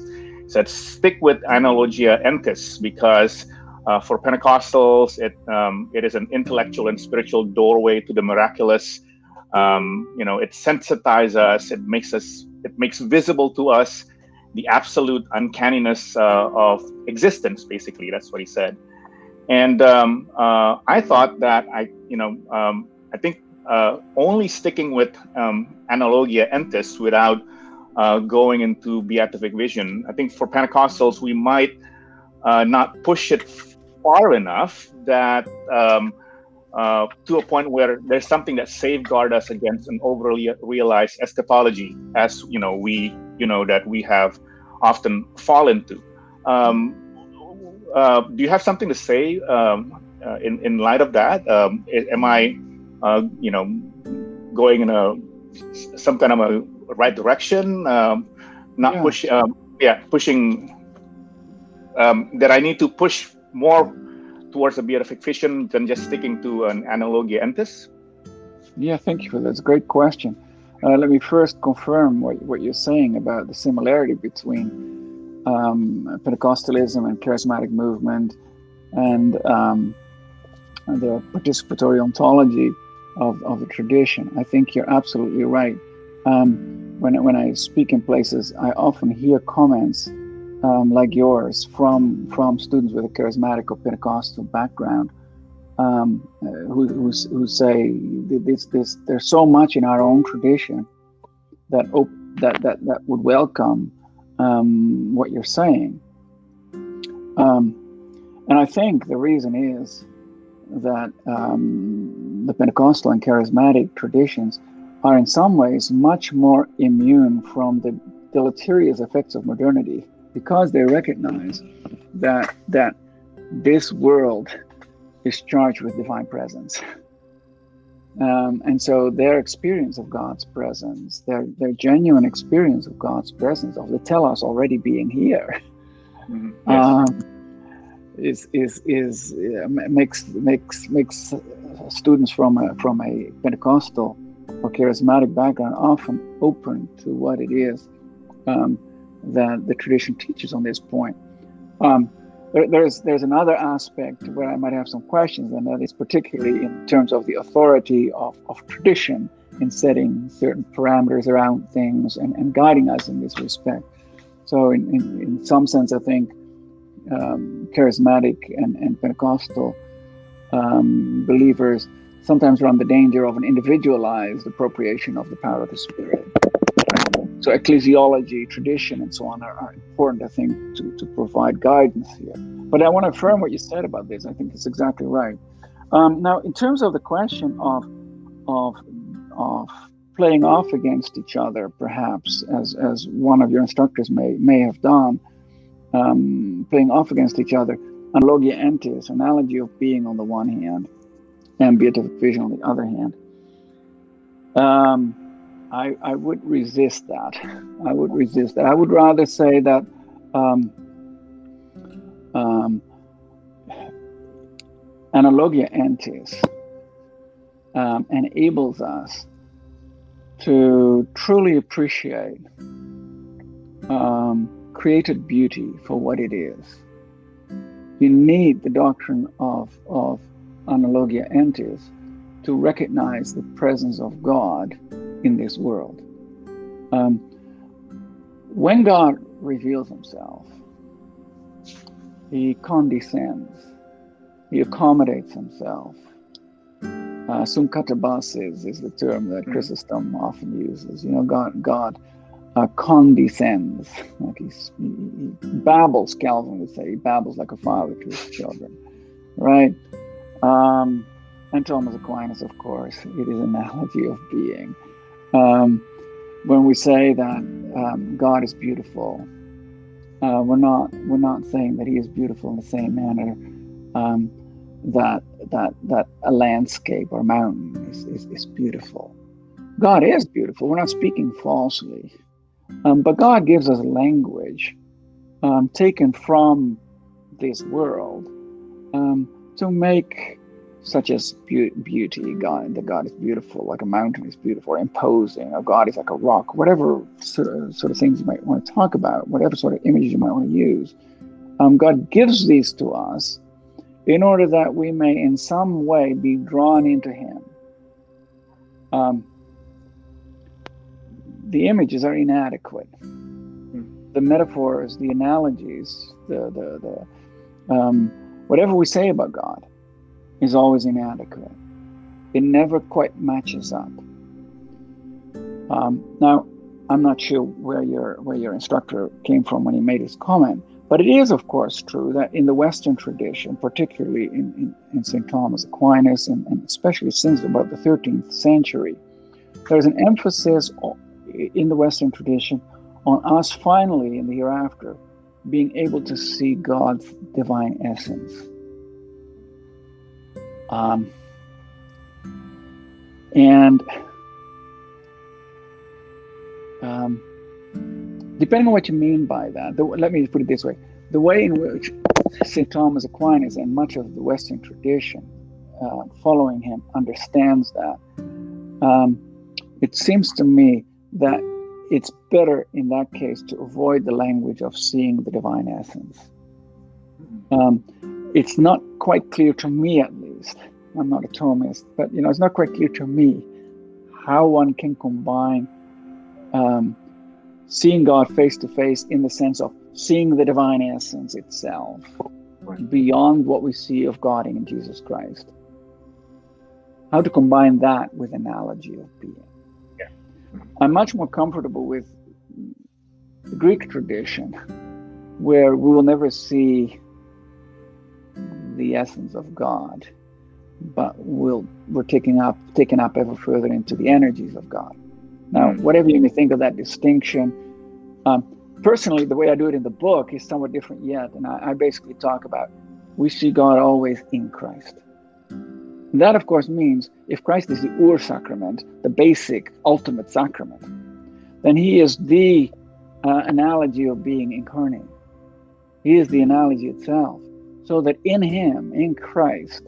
So stick with analogia entis because uh, for Pentecostals, it um, it is an intellectual and spiritual doorway to the miraculous. Um, you know, it sensitizes us. It makes us. It makes visible to us the absolute uncanniness uh, of existence. Basically, that's what he said. And um, uh, I thought that I, you know, um, I think uh, only sticking with um, analogia entis without uh, going into beatific vision. I think for Pentecostals, we might uh, not push it far enough that um, uh, to a point where there's something that safeguard us against an overly realized eschatology, as you know we you know that we have often fallen to. Um, uh, do you have something to say um, uh, in in light of that? Um, am I uh, you know, going in a some kind of a right direction, um, not yeah. push, um, yeah, pushing um, that I need to push more towards a beatification than just sticking to an analogia entis? Yeah, thank you for that. That's a great question. Uh, let me first confirm what, what you're saying about the similarity between um, Pentecostalism and charismatic movement and um, the participatory ontology of, of the tradition. I think you're absolutely right. Um, when, when I speak in places, I often hear comments um, like yours from, from students with a charismatic or Pentecostal background um, uh, who, who, who say this, this, there's so much in our own tradition that, op- that, that, that would welcome um, what you're saying. Um, and I think the reason is that um, the Pentecostal and charismatic traditions are in some ways much more immune from the deleterious effects of modernity because they recognize that that this world is charged with divine presence. Um, and so their experience of God's presence, their, their genuine experience of God's presence, of the telos already being here, mm-hmm. yes. um, is is is uh, makes makes makes students from a from a Pentecostal or charismatic background often open to what it is um, that the tradition teaches on this point. Um, there, there's there's another aspect where I might have some questions, and that is particularly in terms of the authority of, of tradition in setting certain parameters around things and, and guiding us in this respect. So, in, in, in some sense, I think um, charismatic and, and Pentecostal um, believers sometimes run the danger of an individualized appropriation of the power of the Spirit. So ecclesiology, tradition, and so on are, are, important, I think, to, to provide guidance here. But I want to affirm what you said about this. I think it's exactly right. Um, now, in terms of the question of of of playing off against each other, perhaps as as one of your instructors may may have done, um, playing off against each other, analogia entis, analogy of being on the one hand, and beatific vision on the other hand. Um, I, I would resist that. I would resist that. I would rather say that um, um, analogia entis um, enables us to truly appreciate um, created beauty for what it is. You need the doctrine of, of analogia entis to recognize the presence of God in this world. Um, when God reveals himself, he condescends, he accommodates himself. Uh, Synkatabasis is the term that mm-hmm. Chrysostom often uses. You know, God, God uh, condescends, like he, he babbles, Calvin would say, he babbles like a father to his children, right? Um, and Thomas Aquinas, of course, it is an analogy of being. Um, when we say that um, God is beautiful, uh, we're not we're not saying that He is beautiful in the same manner um, that that that a landscape or a mountain is, is, is, beautiful. God is beautiful. We're not speaking falsely, um, but God gives us language um, taken from this world um, to make such as beauty, God, that God is beautiful, like a mountain is beautiful, imposing, or God is like a rock, whatever sort of, sort of things you might want to talk about, whatever sort of images you might want to use. Um, God gives these to us in order that we may, in some way, be drawn into Him. The images are inadequate. The metaphors, the analogies, the the, the um, whatever we say about God is always inadequate. It never quite matches up. Um, now, I'm not sure where your where your instructor came from when he made his comment, but it is, of course, true that in the Western tradition, particularly in, in, in St. Thomas Aquinas, and, and, especially since about the 13th century, there's an emphasis in the Western tradition on us finally in the hereafter being able to see God's divine essence. Um, and um, depending on what you mean by that, the, let me put it this way the way in which St. Thomas Aquinas and much of the Western tradition uh, following him understands that, um, it seems to me that it's better in that case to avoid the language of seeing the divine essence. Um, it's not quite clear to me, at least. I'm not a Thomist, but you know, it's not quite clear to me how one can combine um, seeing God face to face in the sense of seeing the divine essence itself right. beyond what we see of God in Jesus Christ. How to combine that with analogy of being. I'm much more comfortable with the Greek tradition, where we will never see the essence of God, but we'll, we're taking up taken up ever further into the energies of God. Now, mm. whatever you may think of that distinction, um, personally, the way I do it in the book is somewhat different yet, and I, I basically talk about we see God always in Christ. That, of course, means if Christ is the ur sacrament, the basic, ultimate sacrament, then He is the uh, analogy of being incarnate. He is the analogy itself so that in Him, in Christ,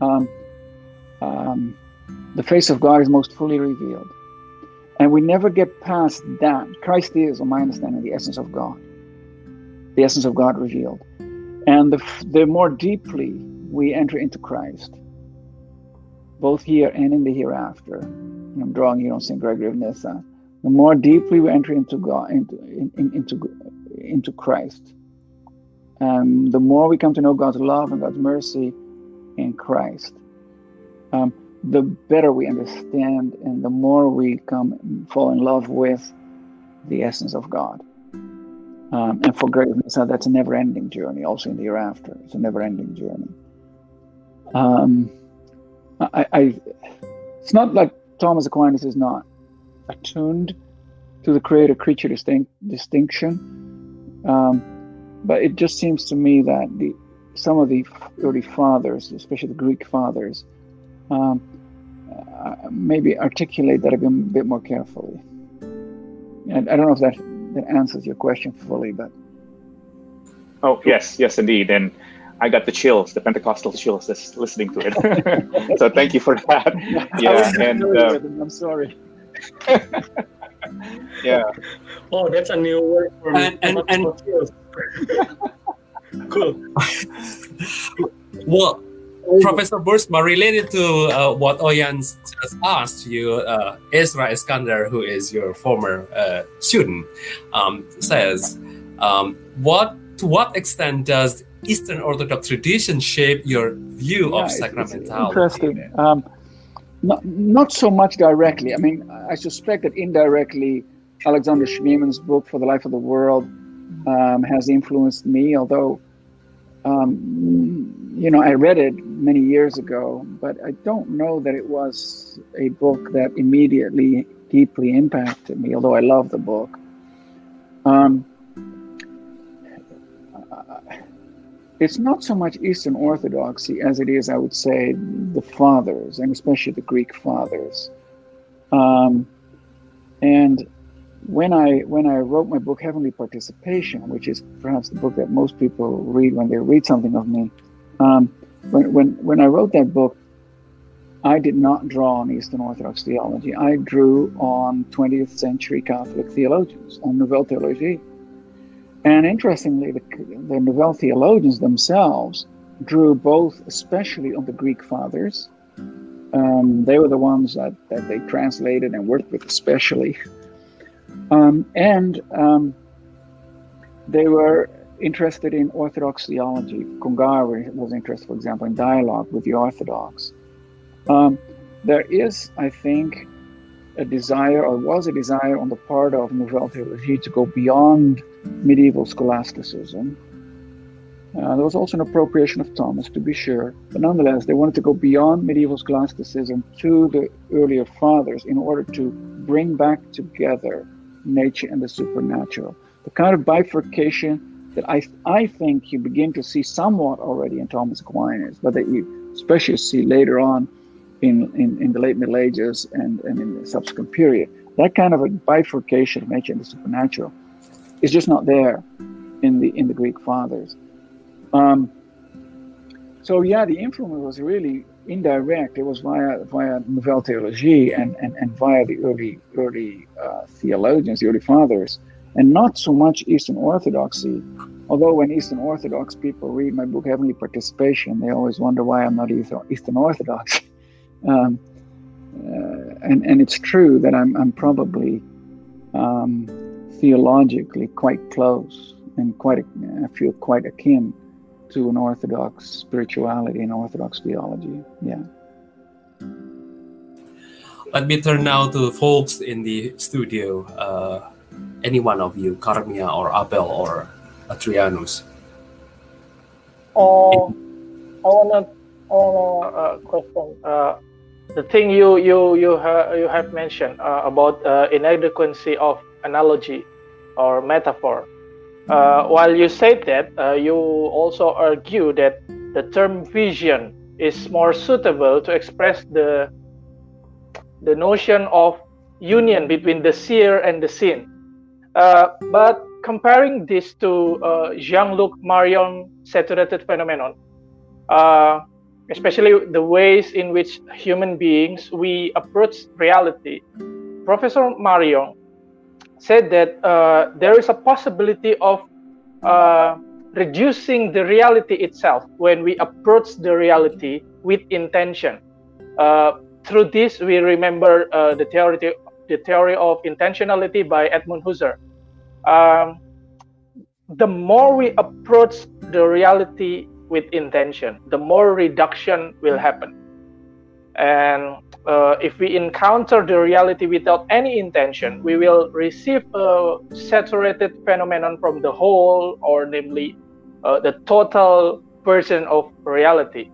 um, um, the face of God is most fully revealed. And we never get past that. Christ is, on my understanding, the essence of God, the essence of God revealed. And the, the more deeply we enter into Christ, both here and in the hereafter, I'm drawing here on St. Gregory of Nyssa, the more deeply we enter into God, into, in, into, into Christ, um, the more we come to know God's love and God's mercy in Christ, um, the better we understand and the more we come fall in love with the essence of God. Um, and for Gregory Nyssa, that's a never-ending journey. Also in the hereafter, it's a never-ending journey. I, I, it's not like Thomas Aquinas is not attuned to the creator-creature distinct, distinction, um, but it just seems to me that the some of the early fathers, especially the Greek fathers, um, uh, maybe articulate that a bit more carefully. And I don't know if that, that answers your question fully, but. Oh, yes, yes, indeed. And I got the chills, the Pentecostal chills, just listening to it. so thank you for that. Yeah, and uh, I'm sorry. yeah. Oh, that's a new word for me. And, and, and cool. well, Professor Boersma, related to uh, what Oyan just asked you, uh, Ezra Iskander, who is your former uh, student, um, says, um, "What to what extent does Eastern Orthodox tradition shape your view yeah, of sacramentality?" interesting. Um, not, not so much directly. I mean, I suspect that indirectly, Alexander Schmemann's book for the life of the world um, has influenced me, although um, you know, I read it many years ago, but I don't know that it was a book that immediately deeply impacted me, although I love the book. Um, it's not so much Eastern Orthodoxy as it is, I would say, the fathers, and especially the Greek fathers. Um, and when I when I wrote my book Heavenly Participation, which is perhaps the book that most people read when they read something of me, um, when, when when I wrote that book, I did not draw on Eastern Orthodox theology. I drew on 20th century Catholic theologians, on Nouvelle Theologie. And interestingly, the, the Nouvelle theologians themselves drew both, especially on the Greek fathers. Um, they were the ones that, that they translated and worked with, especially. Um, and um, they were interested in Orthodox theology. Congar was interested, for example, in dialogue with the Orthodox. Um, there is, I think, a desire, or was a desire on the part of Nouvelle Theologie to go beyond medieval scholasticism. Uh, there was also an appropriation of Thomas, to be sure, but nonetheless, they wanted to go beyond medieval scholasticism to the earlier fathers in order to bring back together nature and the supernatural. The kind of bifurcation that I, I think you begin to see somewhat already in Thomas Aquinas, but that you especially see later on in, in, in the late Middle Ages and, and in the subsequent period. That kind of a bifurcation of nature and the supernatural is just not there in the in the Greek fathers. Um, so yeah, the influence was really indirect. It was via via Nouvelle Theologie and, and, and via the early early uh, theologians, the early fathers, and not so much Eastern Orthodoxy. Although when Eastern Orthodox people read my book Heavenly Participation, they always wonder why I'm not Eastern Orthodox. Um, uh, and and it's true that I'm I'm probably um, theologically quite close and quite I feel quite akin to an Orthodox spirituality and Orthodox theology. Yeah. Let me turn now to the folks in the studio. Uh, any one of you, Carmia or Abel or Adrianus. Oh, I wanna, I wanna uh, question. Uh, the thing you you you have you have mentioned uh, about uh, inadequacy of analogy or metaphor. Uh, while you said that, uh, you also argue that the term vision is more suitable to express the the notion of union between the seer and the seen. Uh, but comparing this to uh, Jean-Luc Marion saturated phenomenon, especially the ways in which human beings we approach reality. Professor Marion said that uh, there is a possibility of uh, reducing the reality itself when we approach the reality with intention. Uh, through this, we remember uh, the theory the theory of intentionality by Edmund Husserl. Um, the more we approach the reality with intention, the more reduction will happen. And uh, if we encounter the reality without any intention, we will receive a saturated phenomenon from the whole, or namely, uh, the total version of reality.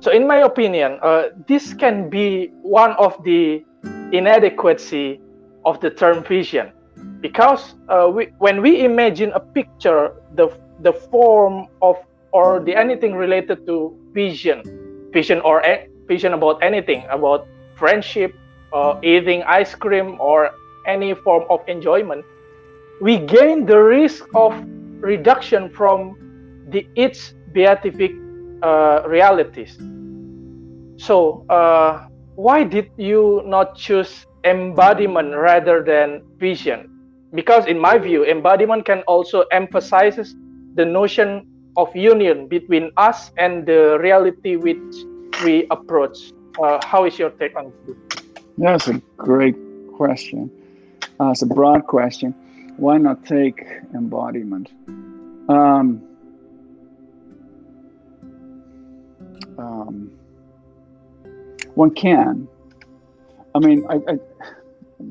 So, in my opinion, uh, this can be one of the inadequacy of the term vision, because uh, we, when we imagine a picture, the the form of or the anything related to vision, vision or vision about anything about friendship, uh, eating ice cream, or any form of enjoyment, we gain the risk of reduction from the its beatific uh, realities. So, uh, why did you not choose embodiment rather than vision? Because, in my view, embodiment can also emphasizes the notion of union between us and the reality which we approach. Uh, how is your take on this? That's a great question. Uh, it's a broad question. Why not take embodiment? Um, um, one can. I mean, I, I,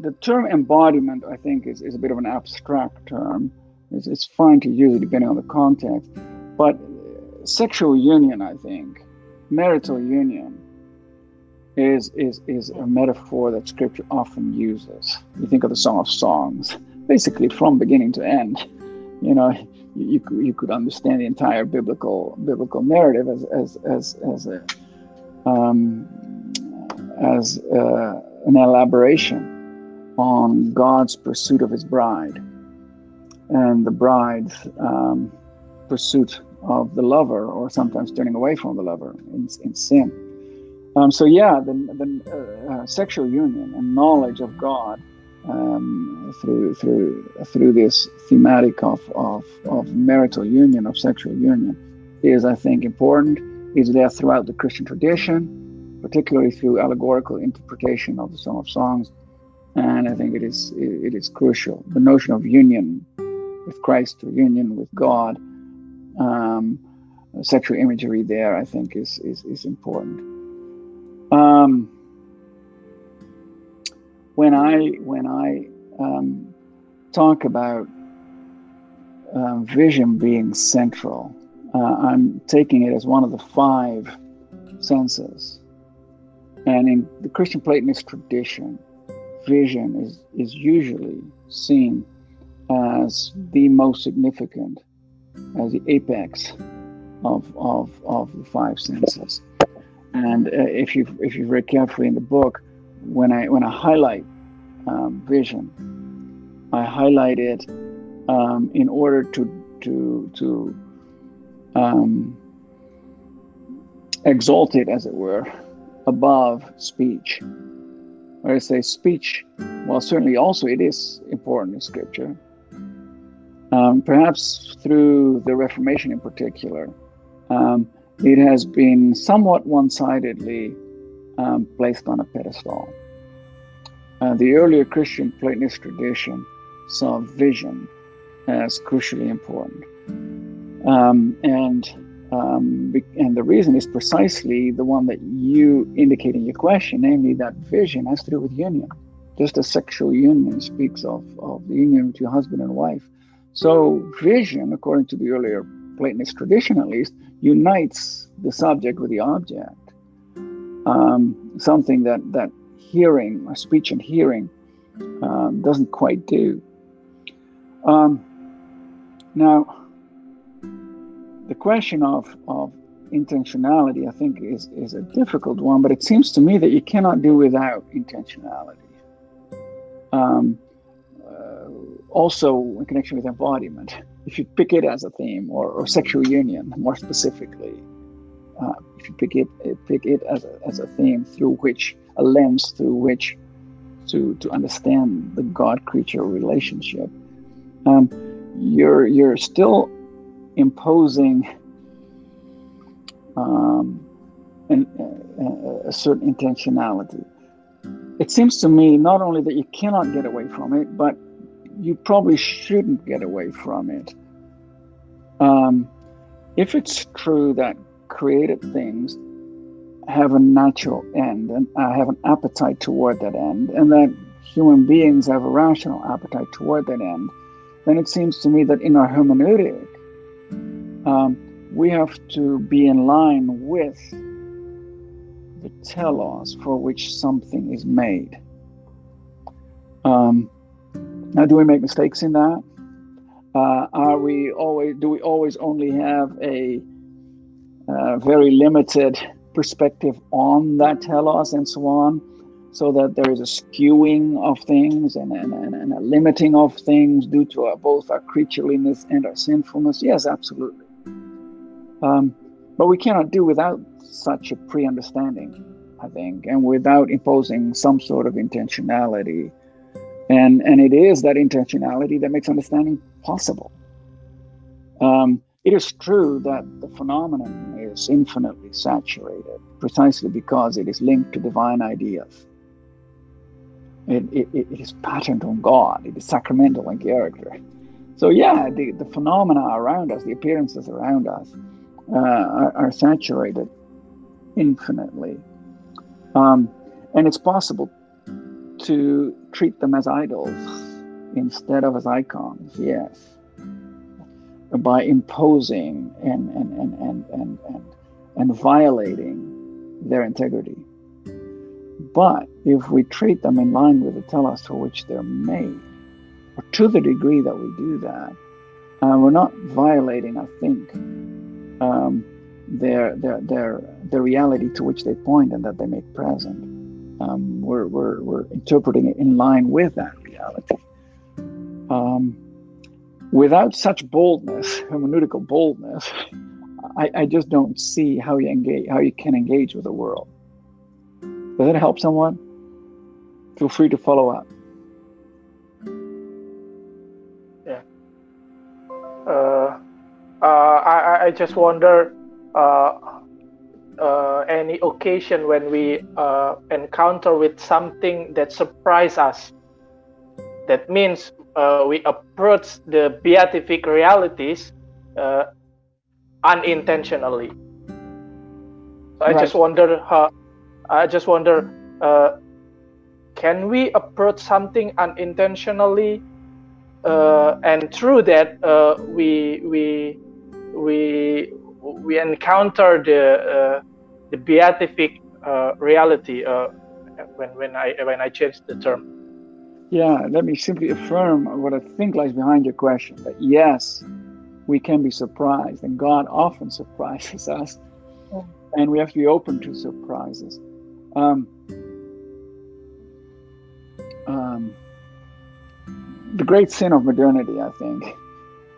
the term embodiment, I think, is, is a bit of an abstract term. It's, it's fine to use it depending on the context. But sexual union, I think, marital union, is, is, is a metaphor that scripture often uses. You think of the Song of Songs, basically from beginning to end. You know, you, you, you could understand the entire biblical biblical narrative as, as, as, as a um, as uh, an elaboration on God's pursuit of his bride and the bride's um, pursuit of the lover, or sometimes turning away from the lover in, in sin. Um, so, yeah, the, the uh, sexual union and knowledge of God um, through through through this thematic of, of, of marital union, of sexual union, is, I think, important. Is there throughout the Christian tradition particularly through allegorical interpretation of the Song of Songs. And I think it is it is crucial. The notion of union with Christ or union with God, um, sexual imagery there, I think is is, is important. Um, when I when I um, talk about um, vision being central, uh, I'm taking it as one of the five senses and in the Christian Platonist tradition, vision is, is usually seen as the most significant, as the apex of, of, of the five senses. And uh, if you if you read carefully in the book, when I when I highlight um, vision, I highlight it um, in order to to to um, exalt it, as it were, above speech. Where I say speech, well, certainly also it is important in Scripture. Um, perhaps through the Reformation in particular, um, it has been somewhat one sidedly um, placed on a pedestal. Uh, the earlier Christian Platonist tradition saw vision as crucially important. Um, and um, and the reason is precisely the one that you indicate in your question, namely that vision has to do with union. Just as sexual union speaks of, of the union between husband and wife. So, vision, according to the earlier Platonist tradition at least, unites the subject with the object. Um, something that, that hearing, speech and hearing, um, doesn't quite do. Um, now, the question of, of intentionality, I think, is, is a difficult one, but it seems to me that you cannot do without intentionality. Um, also, in connection with embodiment, if you pick it as a theme, or, or sexual union more specifically, uh, if you pick it, pick it as a, as a theme through which a lens through which to to understand the God creature relationship, um, you're you're still imposing um, an, a, a certain intentionality. It seems to me not only that you cannot get away from it, but you probably shouldn't get away from it. Um, if it's true that created things have a natural end and uh, have an appetite toward that end, and that human beings have a rational appetite toward that end, then it seems to me that in our hermeneutic, um, we have to be in line with the telos for which something is made. Um, now, do we make mistakes in that? Uh, are we always? Do we always only have a uh, very limited perspective on that telos and so on, so that there is a skewing of things and, and, and a limiting of things due to our, both our creatureliness and our sinfulness? Yes, absolutely. Um, but we cannot do without such a pre understanding, I think, and without imposing some sort of intentionality. And, and it is that intentionality that makes understanding possible. Um, it is true that the phenomenon is infinitely saturated precisely because it is linked to divine ideas. It, it, it is patterned on God, it is sacramental in character. So, yeah, the, the phenomena around us, the appearances around us, uh, are, are, saturated infinitely. Um, and it's possible to treat them as idols instead of as icons, yes by imposing and and and and and and, and violating their integrity. But if we treat them in line with the telos for which they're made, or to the degree that we do that, uh, we're not violating, I think, um, their, their, their, the reality to which they point and that they make present. Um, we're, we're, we're interpreting it in line with that reality. Um, without such boldness, hermeneutical boldness, I, I just don't see how you engage, how you can engage with the world. Does it help someone? Feel free to follow up. Yeah. Uh, uh, I, I just wonder uh, uh, any occasion when we uh, encounter with something that surprise us. That means uh, we approach the beatific realities uh, unintentionally. So I right. just wonder how. I just wonder, uh, can we approach something unintentionally, uh, and through that uh, we we we we encounter the uh, the beatific reality when when I when I change the term. Yeah, let me simply affirm what I think lies behind your question that yes, we can be surprised, and God often surprises us, and we have to be open to surprises. Um, um, the great sin of modernity, I think,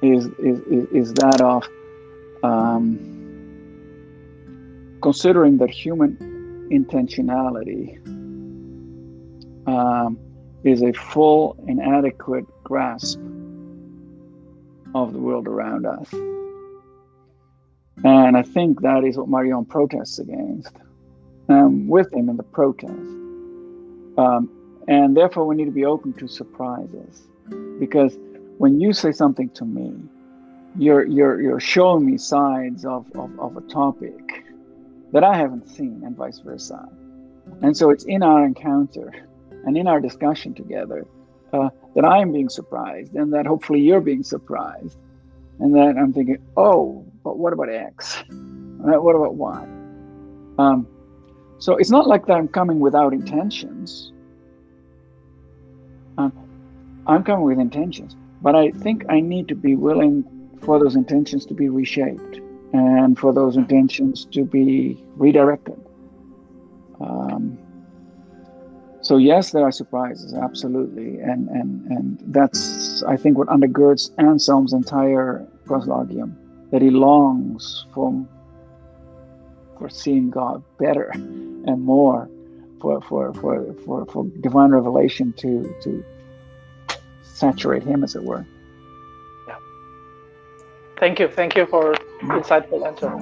is is, is that of um, considering that human intentionality um, is a full and adequate grasp of the world around us. And I think that is what Marion protests against. I'm with him in the protest. Um, and therefore, we need to be open to surprises. Because when you say something to me, you're, you're, you're showing me sides of, of, of a topic that I haven't seen, and vice versa. And so it's in our encounter and in our discussion together uh, that I am being surprised and that hopefully you're being surprised. And that I'm thinking, oh, but what about X? Uh, what about Y? Um, so it's not like that I'm coming without intentions. Uh, I'm coming with intentions, but I think I need to be willing for those intentions to be reshaped and for those intentions to be redirected. Um, so yes, there are surprises, absolutely, and and and that's I think what undergirds Anselm's entire Proslogion, that he longs for for seeing God better and more, for for for for, for divine revelation to to saturate Him, as it were. Yeah. Thank you. Thank you for insightful answer.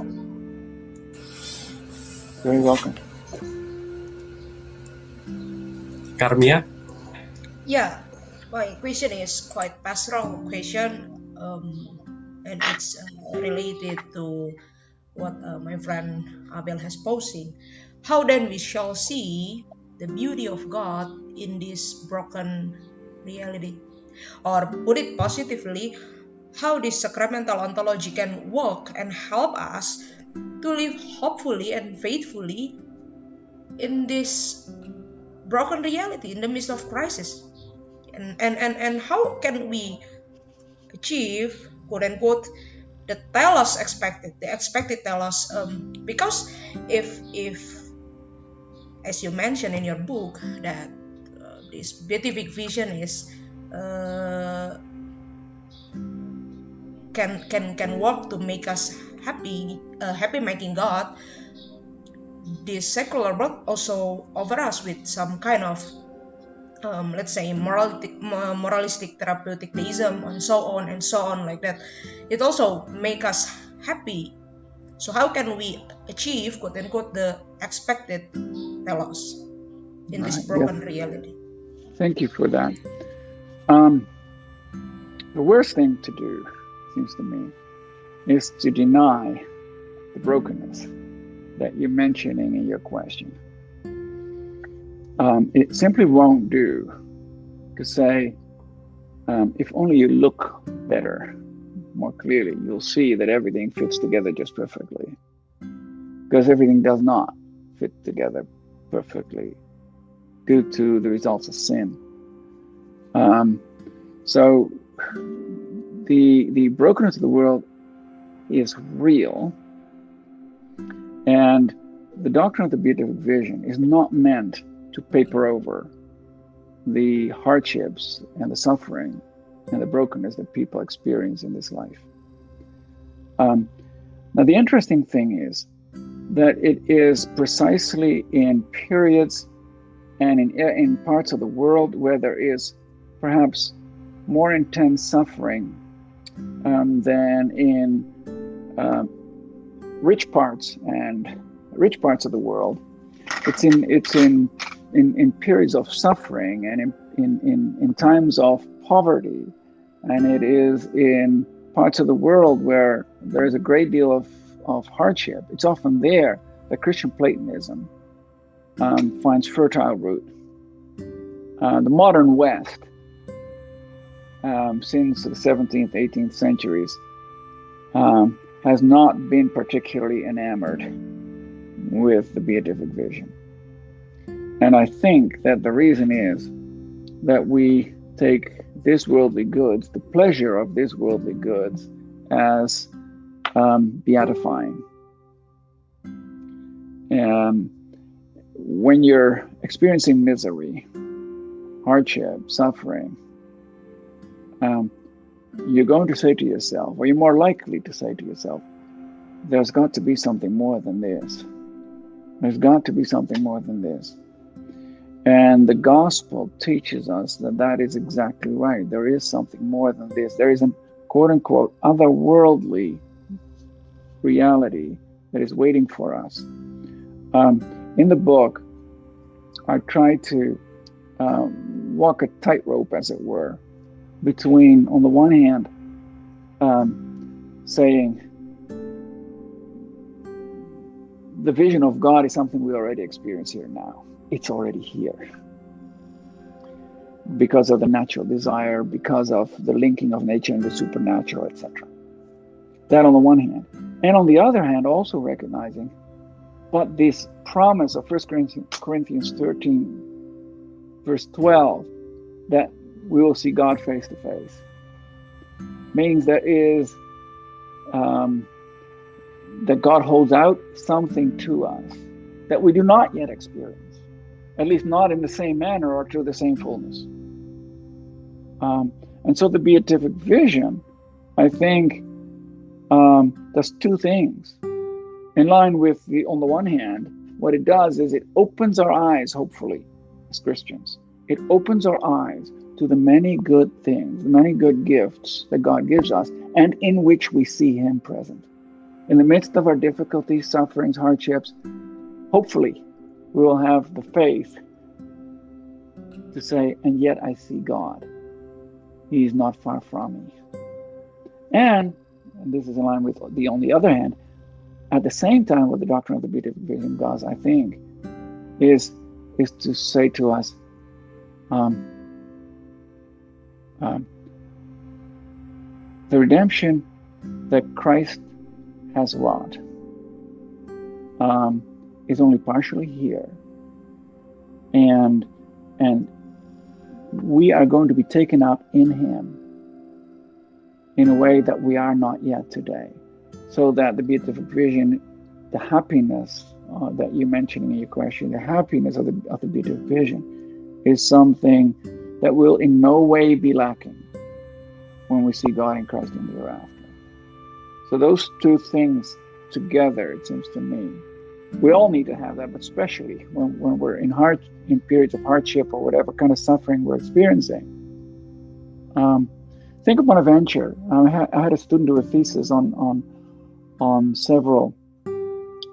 Very welcome. Karmia? Yeah, my question is quite pastoral question, um, and it's uh, related to what uh, my friend Abel has posing. How then we shall see the beauty of God in this broken reality? Or put it positively, how this sacramental ontology can work and help us to live hopefully and faithfully in this broken reality in the midst of crisis. And and and, and how can we achieve quote unquote the telos expected the expected telos um, because if if as you mentioned in your book that uh, this beatific vision is uh, can can can work to make us happy uh, happy making god. This secular world also offer us with some kind of um, let's say moralistic, moralistic therapeutic theism and so on and so on like that. It also make us happy. So how can we achieve quote unquote the expected telos in right, this broken yeah. reality? Thank you for that. Um, the worst thing to do seems to me is to deny the brokenness that you're mentioning in your question. Um, it simply won't do to say, um, if only you look better, more clearly, you'll see that everything fits together just perfectly. Because everything does not fit together perfectly due to the results of sin. Um, so the the brokenness of the world is real and the doctrine of the beatific vision is not meant to paper over the hardships and the suffering and the brokenness that people experience in this life. Um, now, the interesting thing is that it is precisely in periods and in, in parts of the world where there is perhaps more intense suffering um, than in uh, rich parts and rich parts of the world. It's in it's in in, in periods of suffering and in, in, in, in times of poverty, and it is in parts of the world where there is a great deal of, of hardship. It's often there that Christian Platonism um, finds fertile root. Uh, the modern West, um, since the 17th, 18th centuries, um, has not been particularly enamored with the beatific vision. And I think that the reason is that we take this worldly goods, the pleasure of these worldly goods, as um, beatifying. And when you're experiencing misery, hardship, suffering, um, you're going to say to yourself, or you're more likely to say to yourself, there's got to be something more than this. There's got to be something more than this. And the gospel teaches us that that is exactly right. There is something more than this. There is a quote unquote otherworldly reality that is waiting for us. Um, in the book, I try to um, walk a tightrope, as it were, between, on the one hand, um, saying the vision of God is something we already experience here now. It's already here. Because of the natural desire, because of the linking of nature and the supernatural, etc. That on the one hand. And on the other hand, also recognizing but this promise of 1 Corinthians 13, verse 12, that we will see God face to face. Means there is um, that God holds out something to us that we do not yet experience, at least not in the same manner or to the same fullness. Um, and so the beatific vision, I think, um, does two things. in line with the, on the one hand, what it does is it opens our eyes, hopefully, as Christians. It opens our eyes to the many good things, the many good gifts that God gives us, and in which we see Him present. In the midst of our difficulties, sufferings, hardships, hopefully, we will have the faith to say, and yet I see God. He is not far from me. And, and this is in line with the on the other hand, at the same time, what the doctrine of the beatific vision does, I think, is is to say to us, um, um, the redemption that Christ has wrought um, is only partially here, and and we are going to be taken up in Him in a way that we are not yet today, so that the beatific vision, the happiness uh, that you mentioned in your question, the happiness of the of the beatific vision, is something that will in no way be lacking when we see God in Christ in the hereafter. So those two things together, it seems to me, we all need to have that, but especially when, when we're in hard in periods of hardship or whatever kind of suffering we're experiencing. Um, think of Bonaventure. I had, I had, a student do a thesis on on on several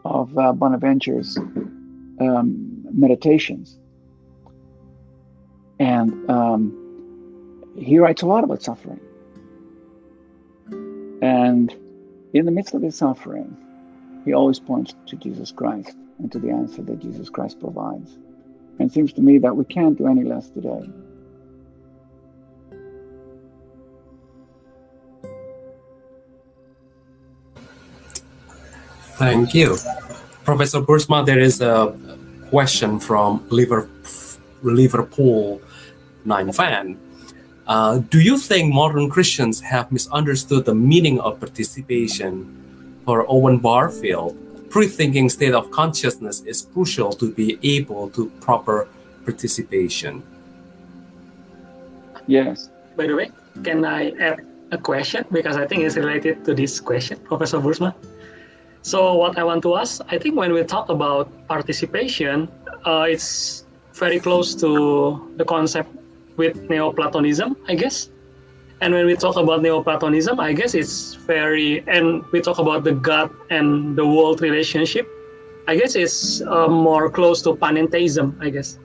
of uh, Bonaventure's um, meditations, and um, he writes a lot about suffering. And in the midst of his suffering, he always points to Jesus Christ and to the answer that Jesus Christ provides. And it seems to me that we can't do any less today. Thank you. Professor Boersma, there is a question from Liverpool 9 fan. Uh, do you think modern Christians have misunderstood the meaning of participation? For Owen Barfield, pre-thinking state of consciousness is crucial to be able to proper participation. Yes. By the way, can I add a question because I think it's related to this question, Professor Boersma? So what I want to ask, I think when we talk about participation, uh, it's very close to the concept with Neoplatonism, I guess. And when we talk about Neoplatonism, I guess it's very, and we talk about the God and the world relationship, I guess it's uh, more close to panentheism, I guess.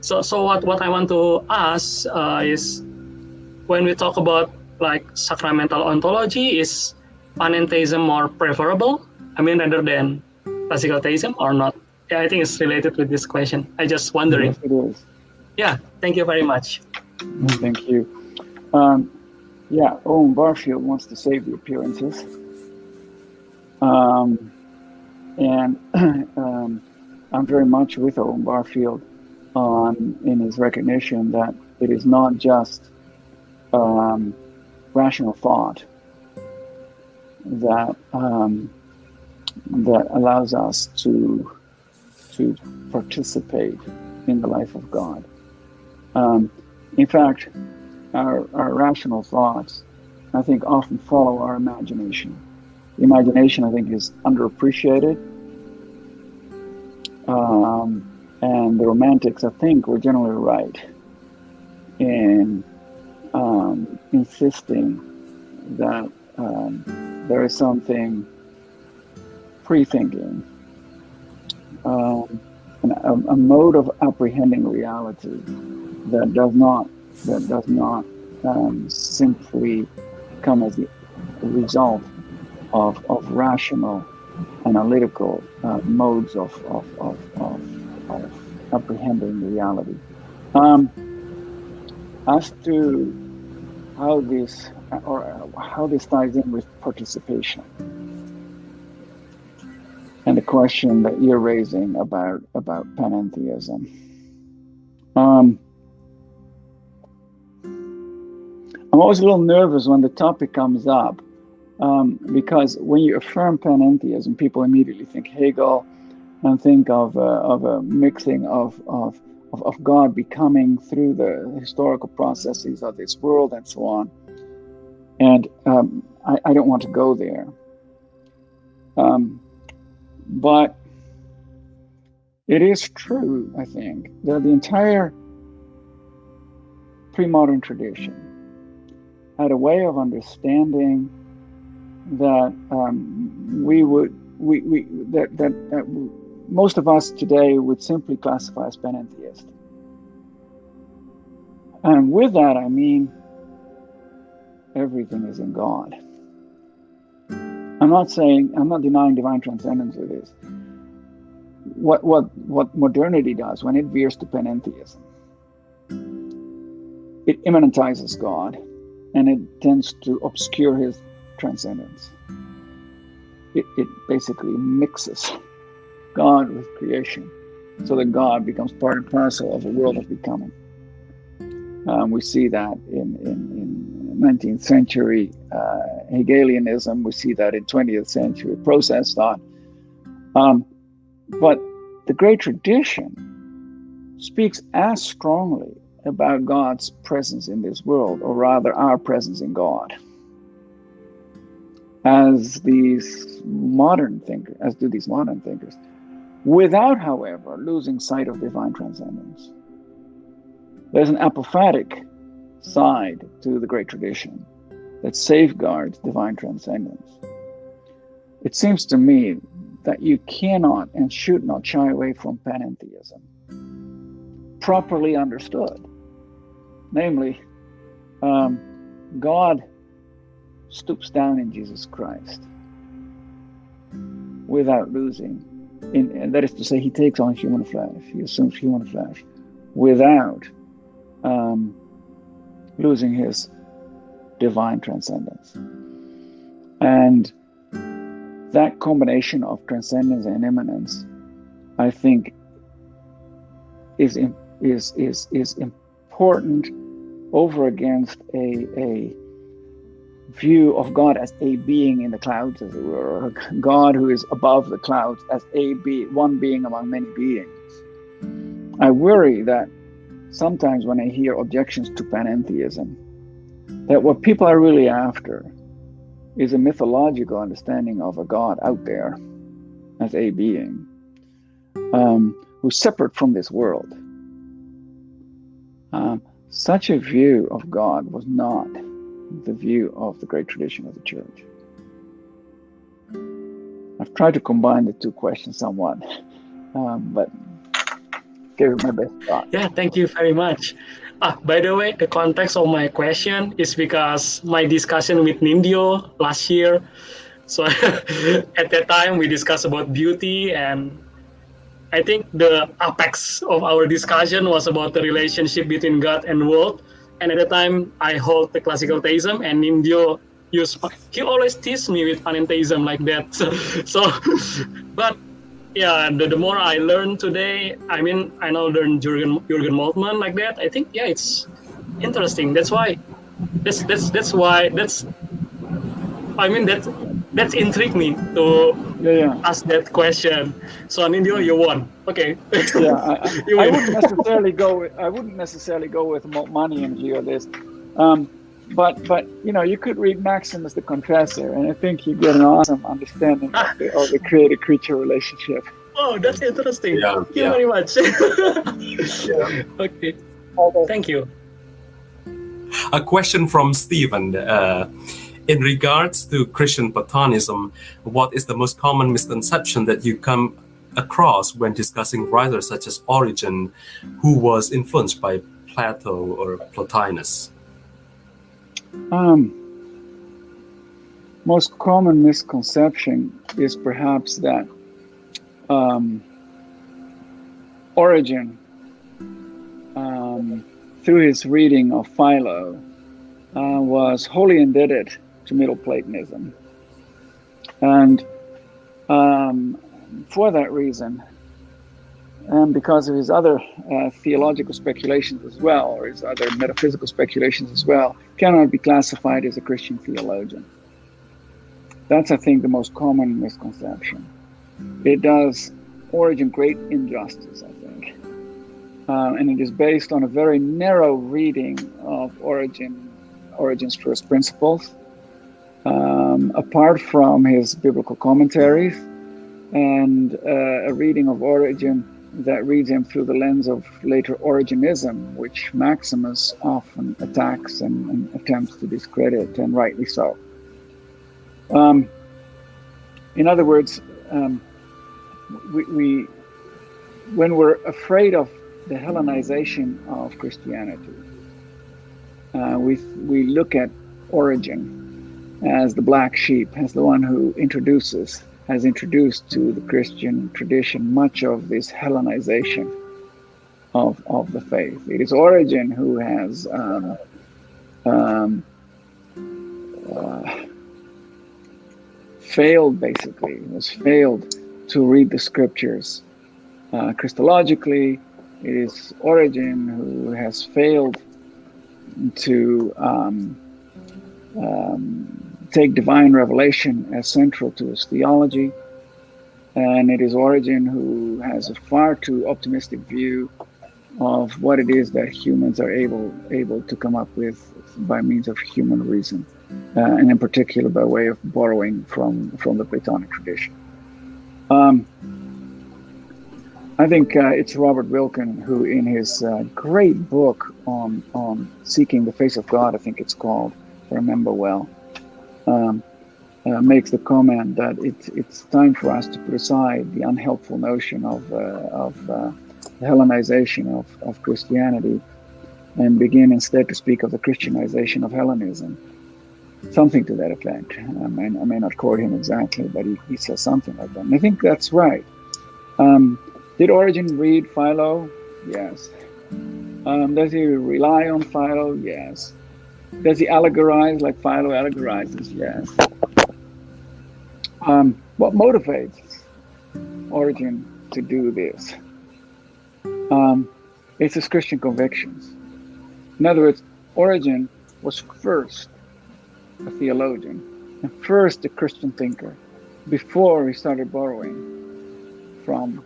So, so what, what I want to ask uh, is when we talk about like sacramental ontology, is panentheism more preferable? I mean, rather than classical theism or not? Yeah, I think it's related with this question. I just wondering. Yes. Yeah, thank you very much. Thank you. Um, yeah, Owen Barfield wants to save the appearances. Um, and um, I'm very much with Owen Barfield on in his recognition that it is not just um, rational thought that um, that allows us to to participate in the life of God. Um, in fact, our, our rational thoughts, I think, often follow our imagination. The imagination, I think, is underappreciated. Um, and the romantics, I think, were generally right in um, insisting that um, there is something pre-thinking, um, a, a, mode of apprehending reality that does not that does not um, simply come as the result of, of rational, analytical uh, modes of, of, of, of, of apprehending reality. Um, as to how this or how this ties in with participation and the question that you're raising about about panentheism. Um, I'm always a little nervous when the topic comes up um, because when you affirm panentheism, people immediately think Hegel and think of, uh, of a mixing of, of, of, of, God becoming through the historical processes of this world and so on. And um, I, I, don't want to go there. Um, But it is true, I think, that the entire pre modern tradition had a way of understanding that um, we would, we, we, that, that, that most of us today would simply classify as panentheist. And with that, I mean everything is in God. I'm not saying, I'm not denying divine transcendence with this. What, what, what modernity does when it veers to panentheism, it immanentizes God and it tends to obscure his transcendence. It, it basically mixes God with creation so that God becomes part and parcel of a world of becoming. Um, we see that in, in, in 19th century uh, Hegelianism, we see that in 20th century process thought. Um, but the great tradition speaks as strongly about God's presence in this world, or rather, our presence in God, as these modern thinkers, as do these modern thinkers, without, however, losing sight of divine transcendence. There's an apophatic side to the great tradition that safeguards divine transcendence. It seems to me that you cannot and should not shy away from panentheism, properly understood. Namely, um, God stoops down in Jesus Christ without losing. In, and that is to say, he takes on human flesh, he assumes human flesh without um, losing his divine transcendence. And that combination of transcendence and immanence, I think, is is is is important over against a a view of God as a being in the clouds, as it were, God who is above the clouds as a be one being among many beings. I worry that sometimes when I hear objections to panentheism, that what people are really after is a mythological understanding of a God out there as a being um, who's separate from this world. Um, such a view of God was not the view of the great tradition of the church. I've tried to combine the two questions somewhat, um, but gave it my best shot. Yeah, thank you very much. Ah, by the way, the context of my question is because my discussion with Nindyo last year. So at that time we discussed about beauty and I think the apex of our discussion was about the relationship between God and world. And at the time I hold the classical theism and Nindyo use he always teased me with panentheism like that. So, so but yeah, the, the more I learn today, I mean, I know learn Jurgen Jurgen Moltmann like that. I think yeah, it's interesting. That's why, that's that's that's why that's. I mean that that's intrigued me to yeah, yeah. ask that question. So Nindyo, you won. Okay. yeah, I, I, I wouldn't necessarily go. With, I wouldn't necessarily go with money in view of this. Um, but but you know you could read Maximus the Confessor, and I think you get an awesome understanding of the, of the creator creature relationship. Oh, that's interesting. Yeah, Thank you yeah. very much. yeah. Okay. Thank you. A question from Stephen. Uh, in regards to Christian Platonism, what is the most common misconception that you come across when discussing writers such as Origen, who was influenced by Plato or Plotinus? Um, most common misconception is perhaps that um, Origen, um, through his reading of Philo, uh, was wholly indebted to Middle Platonism. And um, for that reason, and because of his other uh, theological speculations as well, or his other metaphysical speculations as well, cannot be classified as a Christian theologian. That's, I think, the most common misconception. It does Origen great injustice, I think. Uh, and it is based on a very narrow reading of Origen, Origen's first principles. Um, apart from his biblical commentaries, and uh, a reading of Origen that reads him through the lens of later Origenism, which Maximus often attacks and, and attempts to discredit, and rightly so. Um, in other words, um, we, we, when we're afraid of the Hellenization of Christianity, uh, we, we look at Origen as the black sheep, as the one who introduces has introduced to the Christian tradition much of this Hellenization of, of the faith. It is Origen who has um, um, uh, failed, basically, has failed to read the scriptures uh, Christologically. It is Origen who has failed to um, um take divine revelation as central to his theology. And it is Origen who has a far too optimistic view of what it is that humans are able able to come up with by means of human reason, uh, and in particular by way of borrowing from from the Platonic tradition. Um, I think uh, it's Robert Wilken who, in his uh, great book on on seeking the face of God, I think it's called, I remember well, um, uh, makes the comment that it's it's time for us to put aside the unhelpful notion of uh, of uh, Hellenization of, of Christianity and begin instead to speak of the Christianization of Hellenism. Something to that effect. I may, I may not quote him exactly, but he, he says something like that. And I think that's right. Um, did Origen read Philo? Yes. Um, does he rely on Philo? Yes. Does he allegorize like Philo allegorizes? Yes. Um, what motivates Origen to do this? Um, it's his Christian convictions. In other words, Origen was first a theologian and first a Christian thinker before he started borrowing from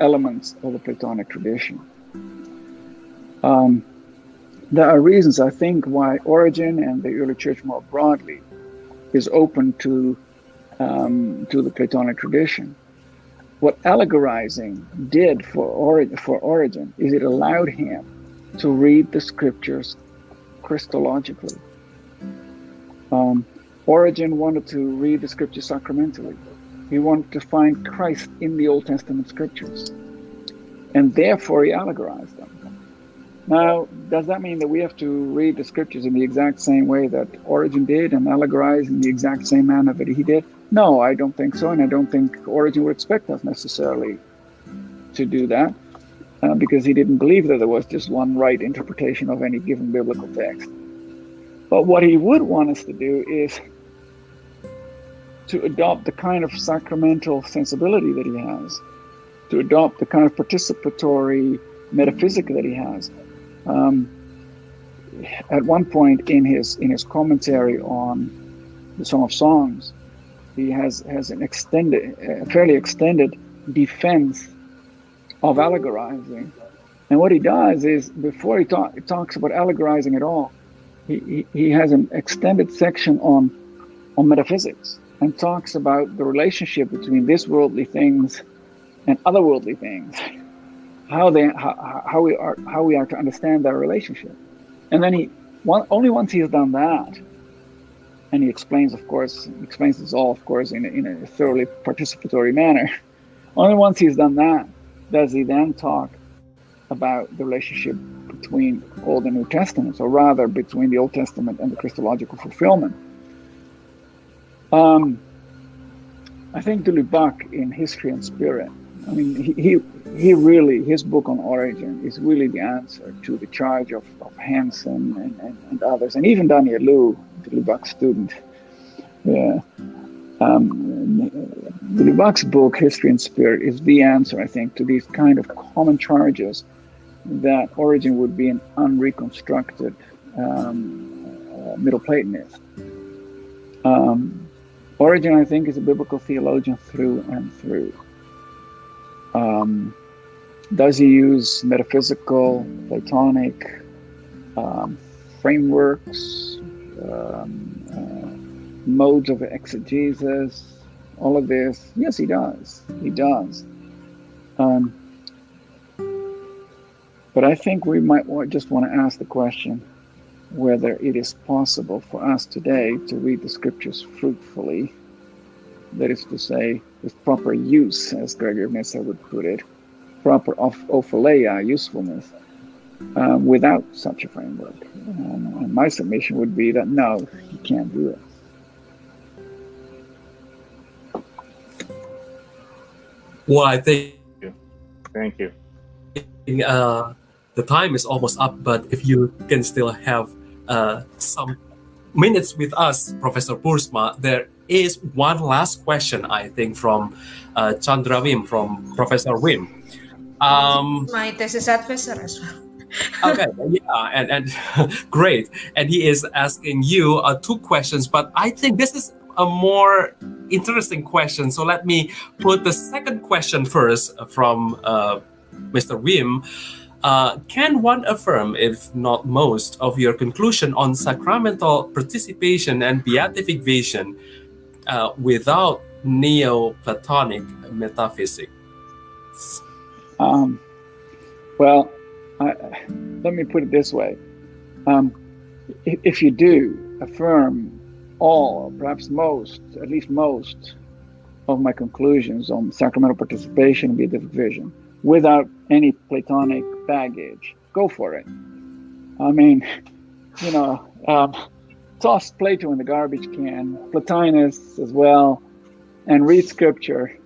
elements of the Platonic tradition. Um, there are reasons, I think, why Origen and the early church more broadly is open to um, to the Platonic tradition. What allegorizing did for, Ori- for Origen is it allowed him to read the scriptures Christologically. Um, Origen wanted to read the scriptures sacramentally. He wanted to find Christ in the Old Testament scriptures. And therefore he allegorized them. Now, does that mean that we have to read the scriptures in the exact same way that Origen did and allegorize in the exact same manner that he did? No, I don't think so. And I don't think Origen would expect us necessarily to do that uh, because he didn't believe that there was just one right interpretation of any given biblical text. But what he would want us to do is to adopt the kind of sacramental sensibility that he has, to adopt the kind of participatory metaphysic that he has, um, at one point in his in his commentary on the Song of Songs, he has has an extended, uh, fairly extended defense of allegorizing. And what he does is, before he talk, talks about allegorizing at all, he, he, he has an extended section on on metaphysics and talks about the relationship between this worldly things and otherworldly things how they how, how we are how we are to understand that relationship. And then he one, only once he has done that and he explains of course explains this all of course in a, in a thoroughly participatory manner only once he's done that does he then talk about the relationship between old and new testaments or rather between the old testament and the christological fulfillment. Um, i think de Lubac in history and spirit I mean, he, he, really, his book on Origen is really the answer to the charge of, of Hanson and, and, and others, and even Daniel Lu, de Lubac student. Yeah. Um, the book, History and Spirit, is the answer, I think, to these kind of common charges that Origen would be an unreconstructed um, uh, Middle Platonist. Um, Origen, I think, is a biblical theologian through and through. Um, does he use metaphysical, Platonic um, frameworks, um, uh, modes of exegesis, all of this. Yes, he does. He does. Um, but I think we might just want to ask the question whether it is possible for us today to read the scriptures fruitfully. That is to say, with proper use, as Gregory of Nyssa would put it, proper opheleia, usefulness, um, without such a framework. Um, and my submission would be that no, you can't do it. Well, I think. Thank you. Uh, the time is almost up, but if you can still have uh, some minutes with us, Professor Boersma, there is one last question, I think, from uh, Chandra Wim, from Professor Wim. Um, My thesis advisor as well. okay, yeah, and, and great. And he is asking you uh, two questions, but I think this is a more interesting question. So let me put the second question first from uh, Mr. Wim. Uh, can one affirm, if not most, of your conclusion on sacramental participation and beatific vision uh, without Neoplatonic metaphysics? Um, well, I, let me put it this way. Um, if, if you do affirm all, perhaps most, at least most, of my conclusions on sacramental participation and beatific vision without any Platonic baggage, go for it. I mean, you know, um, toss Plato in the garbage can, Plotinus as well, and read scripture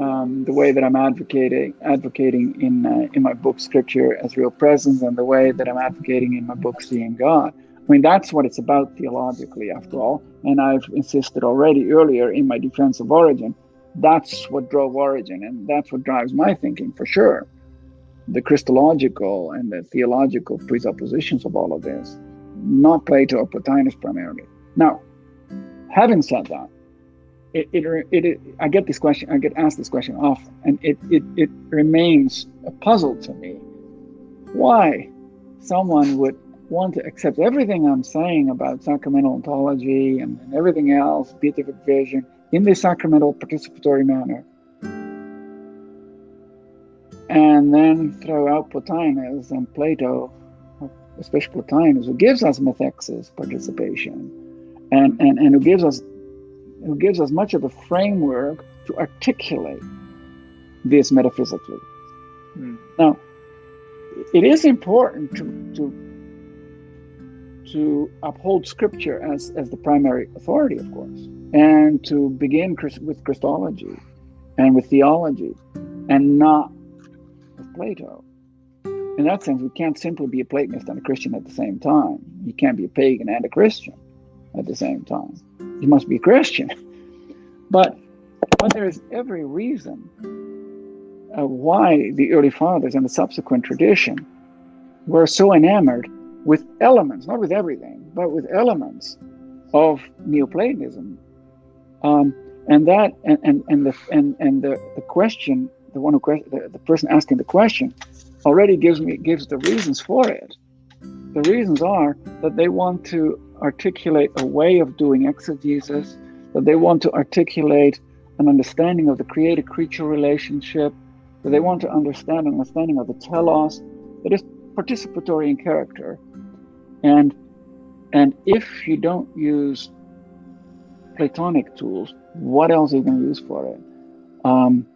um, the way that I'm advocating advocating in uh, in my book Scripture as Real Presence, and the way that I'm advocating in my book Seeing God. I mean, that's what it's about theologically, after all. And I've insisted already earlier in my defense of Origen. That's what drove Origen, and that's what drives my thinking for sure. The Christological and the theological presuppositions of all of this, not Plato or Plotinus primarily. Now, having said that, it, it, it, I get this question, I get asked this question often, and it, it, it remains a puzzle to me why someone would want to accept everything I'm saying about sacramental ontology and, and everything else, beatific vision, in this sacramental participatory manner, and then throw out Plotinus and Plato, especially Plotinus, who gives us methexis participation, and, and, and who gives us who gives us much of a framework to articulate this metaphysically. Mm. Now, it is important to, to to uphold scripture as, as the primary authority, of course, and to begin with Christology and with theology and not with Plato. In that sense, we can't simply be a Platonist and a Christian at the same time. You can't be a pagan and a Christian at the same time you must be a Christian. But, but there is every reason uh, why the early fathers and the subsequent tradition were so enamored with elements, not with everything, but with elements of Neoplatonism. Um, and that and, and, and the and, and the, the question, the one who the, the person asking the question already gives me gives the reasons for it. The reasons are that they want to articulate a way of doing exegesis, that they want to articulate an understanding of the creator creature relationship, that they want to understand an understanding of the telos that is participatory in character. And, and if you don't use Platonic tools, what else are you going to use for it? Um,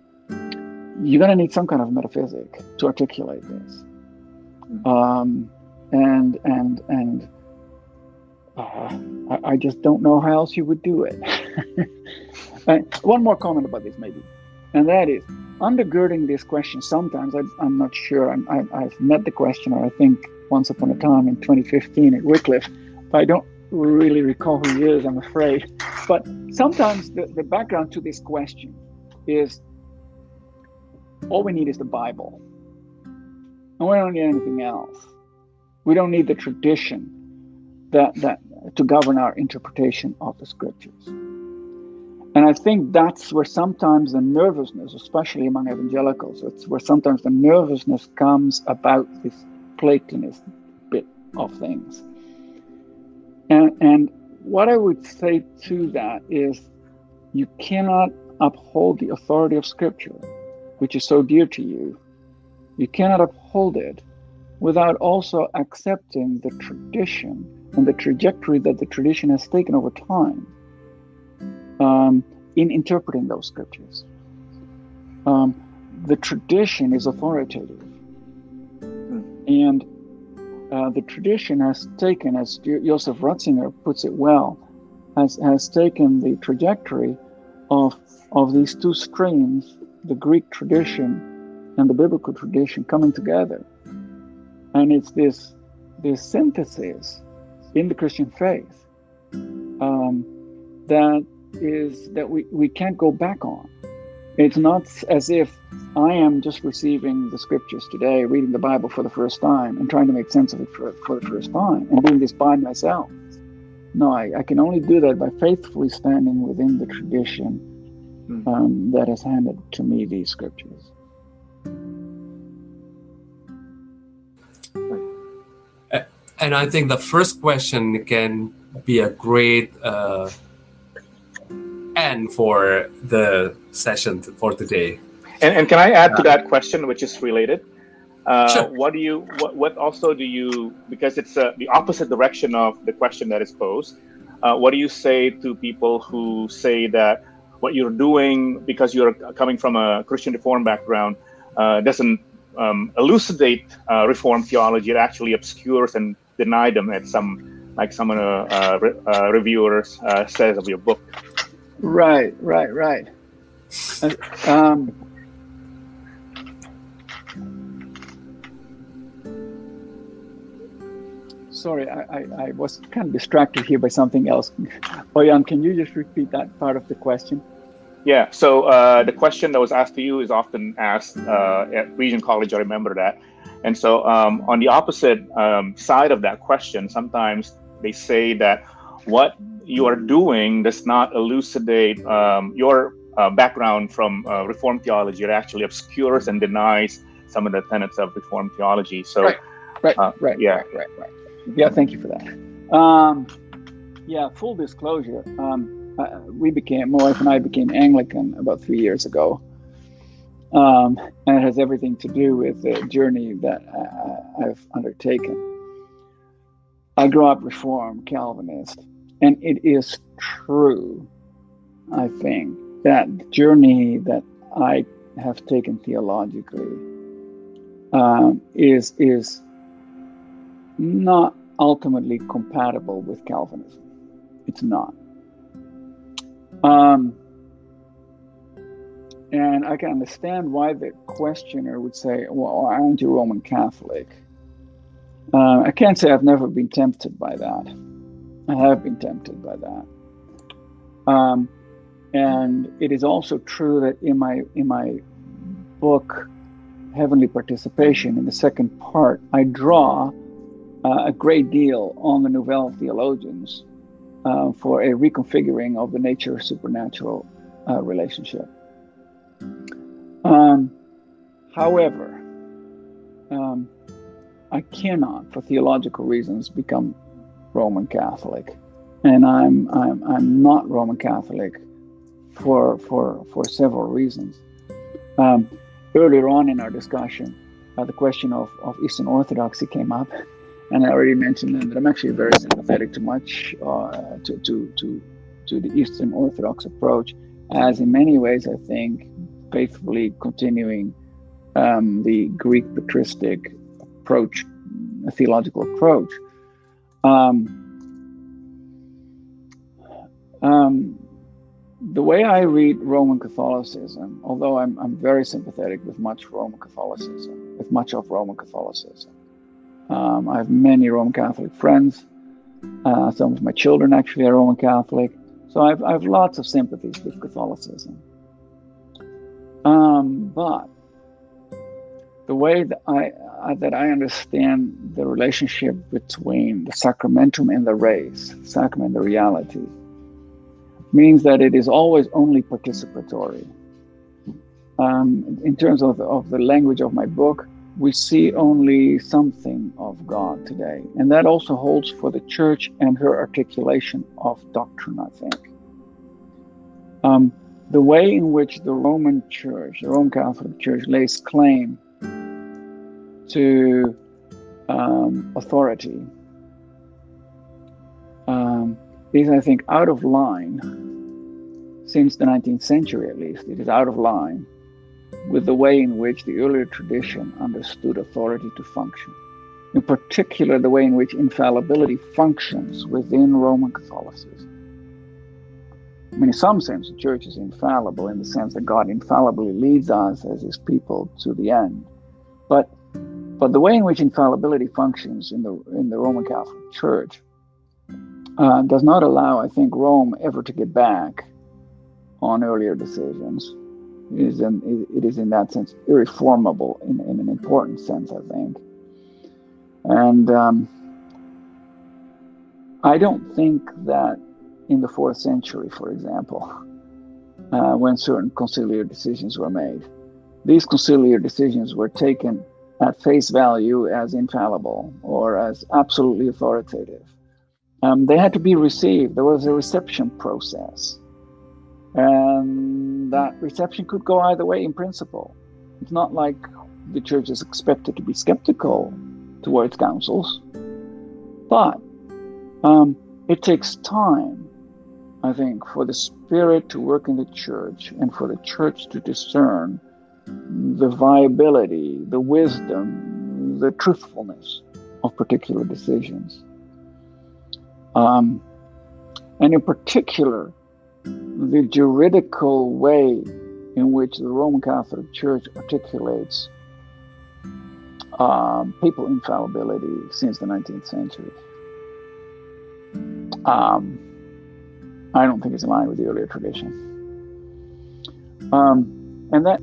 you're going to need some kind of metaphysic to articulate this. Um, and and and uh, I, I, just don't know how else you would do it. one more comment about this, maybe, and that is undergirding this question. Sometimes I, am not sure. I'm, I, have met the questioner, I think, once upon a time in 2015 at Wycliffe, but I don't really recall who he is, I'm afraid. But sometimes the, the background to this question is all we need is the Bible, and we don't need anything else. We don't need the tradition that, that to govern our interpretation of the scriptures. And I think that's where sometimes the nervousness, especially among evangelicals, it's where sometimes the nervousness comes about this Platonist bit of things. And, and what I would say to that is you cannot uphold the authority of Scripture, which is so dear to you. You cannot uphold it without also accepting the tradition and the trajectory that the tradition has taken over time um, in interpreting those scriptures. Um, the tradition is authoritative. And uh, the tradition has taken, as Joseph Ratzinger puts it well, has, has taken the trajectory of, of these two streams, the Greek tradition and the biblical tradition, coming together. And it's this, this synthesis in the Christian faith um, that is that we, we can't go back on. It's not as if I am just receiving the scriptures today, reading the Bible for the first time and trying to make sense of it for, for the first time and doing this by myself. No, I, I can only do that by faithfully standing within the tradition hmm. um, that has handed to me these scriptures. And I think the first question can be a great uh, end for the session for today. And, and can I add to that question, which is related? Uh, sure. What do you? What, what also do you? Because it's uh, the opposite direction of the question that is posed. Uh, what do you say to people who say that what you're doing, because you're coming from a Christian Reform background, uh, doesn't um, elucidate uh, Reform theology? It actually obscures and denies them, as some like some uh, uh, uh reviewers says of your book. Right, right, right. Um, sorry, I, I, I, was kind of distracted here by something else. Oyan, can you just repeat that part of the question? Yeah, so uh, the question that was asked to you is often asked uh, at Regent College, I remember that. And so um, on the opposite um, side of that question, sometimes they say that what you are doing does not elucidate um, your uh, background from uh, Reformed theology. It actually obscures and denies some of the tenets of Reformed theology. So, right, right, uh, right, yeah, right, right, right. Yeah, thank you for that. Um, yeah, full disclosure. Uh, we became, my wife and I became Anglican about three years ago. Um, and it has everything to do with the journey that I, I've undertaken. I grew up Reformed Calvinist, and it is true, I think, that the journey that I have taken theologically um, is is not ultimately compatible with Calvinism. It's not. Um, and I can understand why the questioner would say, "Well, aren't you Roman Catholic?" Uh, I can't say I've never been tempted by that. I have been tempted by that. Um, and it is also true that in my in my book, Heavenly Participation, in the second part, I draw uh, a great deal on the Nouvelle theologians uh, for a reconfiguring of the nature supernatural uh, relationship. Um, however, um, I cannot, for theological reasons, become Roman Catholic, and I'm I'm I'm not Roman Catholic for for for several reasons. Um, earlier on in our discussion, uh, the question of, of Eastern Orthodoxy came up, and I already mentioned that I'm actually very sympathetic to much uh, to, to to to the Eastern Orthodox approach, as in many ways I think faithfully continuing um, the Greek patristic approach, a theological approach. Um, um, the way I read Roman Catholicism, although I'm, I'm very sympathetic with much Roman Catholicism, with much of Roman Catholicism, um, I have many Roman Catholic friends. Uh, some of my children actually are Roman Catholic. So I've, I have lots of sympathies with Catholicism. Um, but the way that I uh, that I understand the relationship between the sacramentum and the res, sacrament, the reality, means that it is always only participatory. Um, in terms of of the language of my book, we see only something of God today, and that also holds for the church and her articulation of doctrine. I think. Um, the way in which the Roman Church, the Roman Catholic Church, lays claim to um, authority um, is, I think, out of line since the 19th century at least. It is out of line with the way in which the earlier tradition understood authority to function. In particular, the way in which infallibility functions within Roman Catholicism. I mean, in some sense, the church is infallible in the sense that God infallibly leads us as his people to the end. But but the way in which infallibility functions in the in the Roman Catholic Church uh, does not allow, I think, Rome ever to get back on earlier decisions. Is in, it is in that sense irreformable in, in an important sense, I think. And um, I don't think that in the fourth century, for example, uh, when certain conciliar decisions were made, these conciliar decisions were taken at face value as infallible or as absolutely authoritative. Um, they had to be received. There was a reception process. And that reception could go either way in principle. It's not like the church is expected to be skeptical towards councils, but um, it takes time, I think, for the Spirit to work in the church and for the church to discern the viability, the wisdom, the truthfulness of particular decisions. Um, and in particular, the juridical way in which the Roman Catholic Church articulates um, papal infallibility since the 19th century. Um, I don't think it's in line with the earlier tradition. Um, and that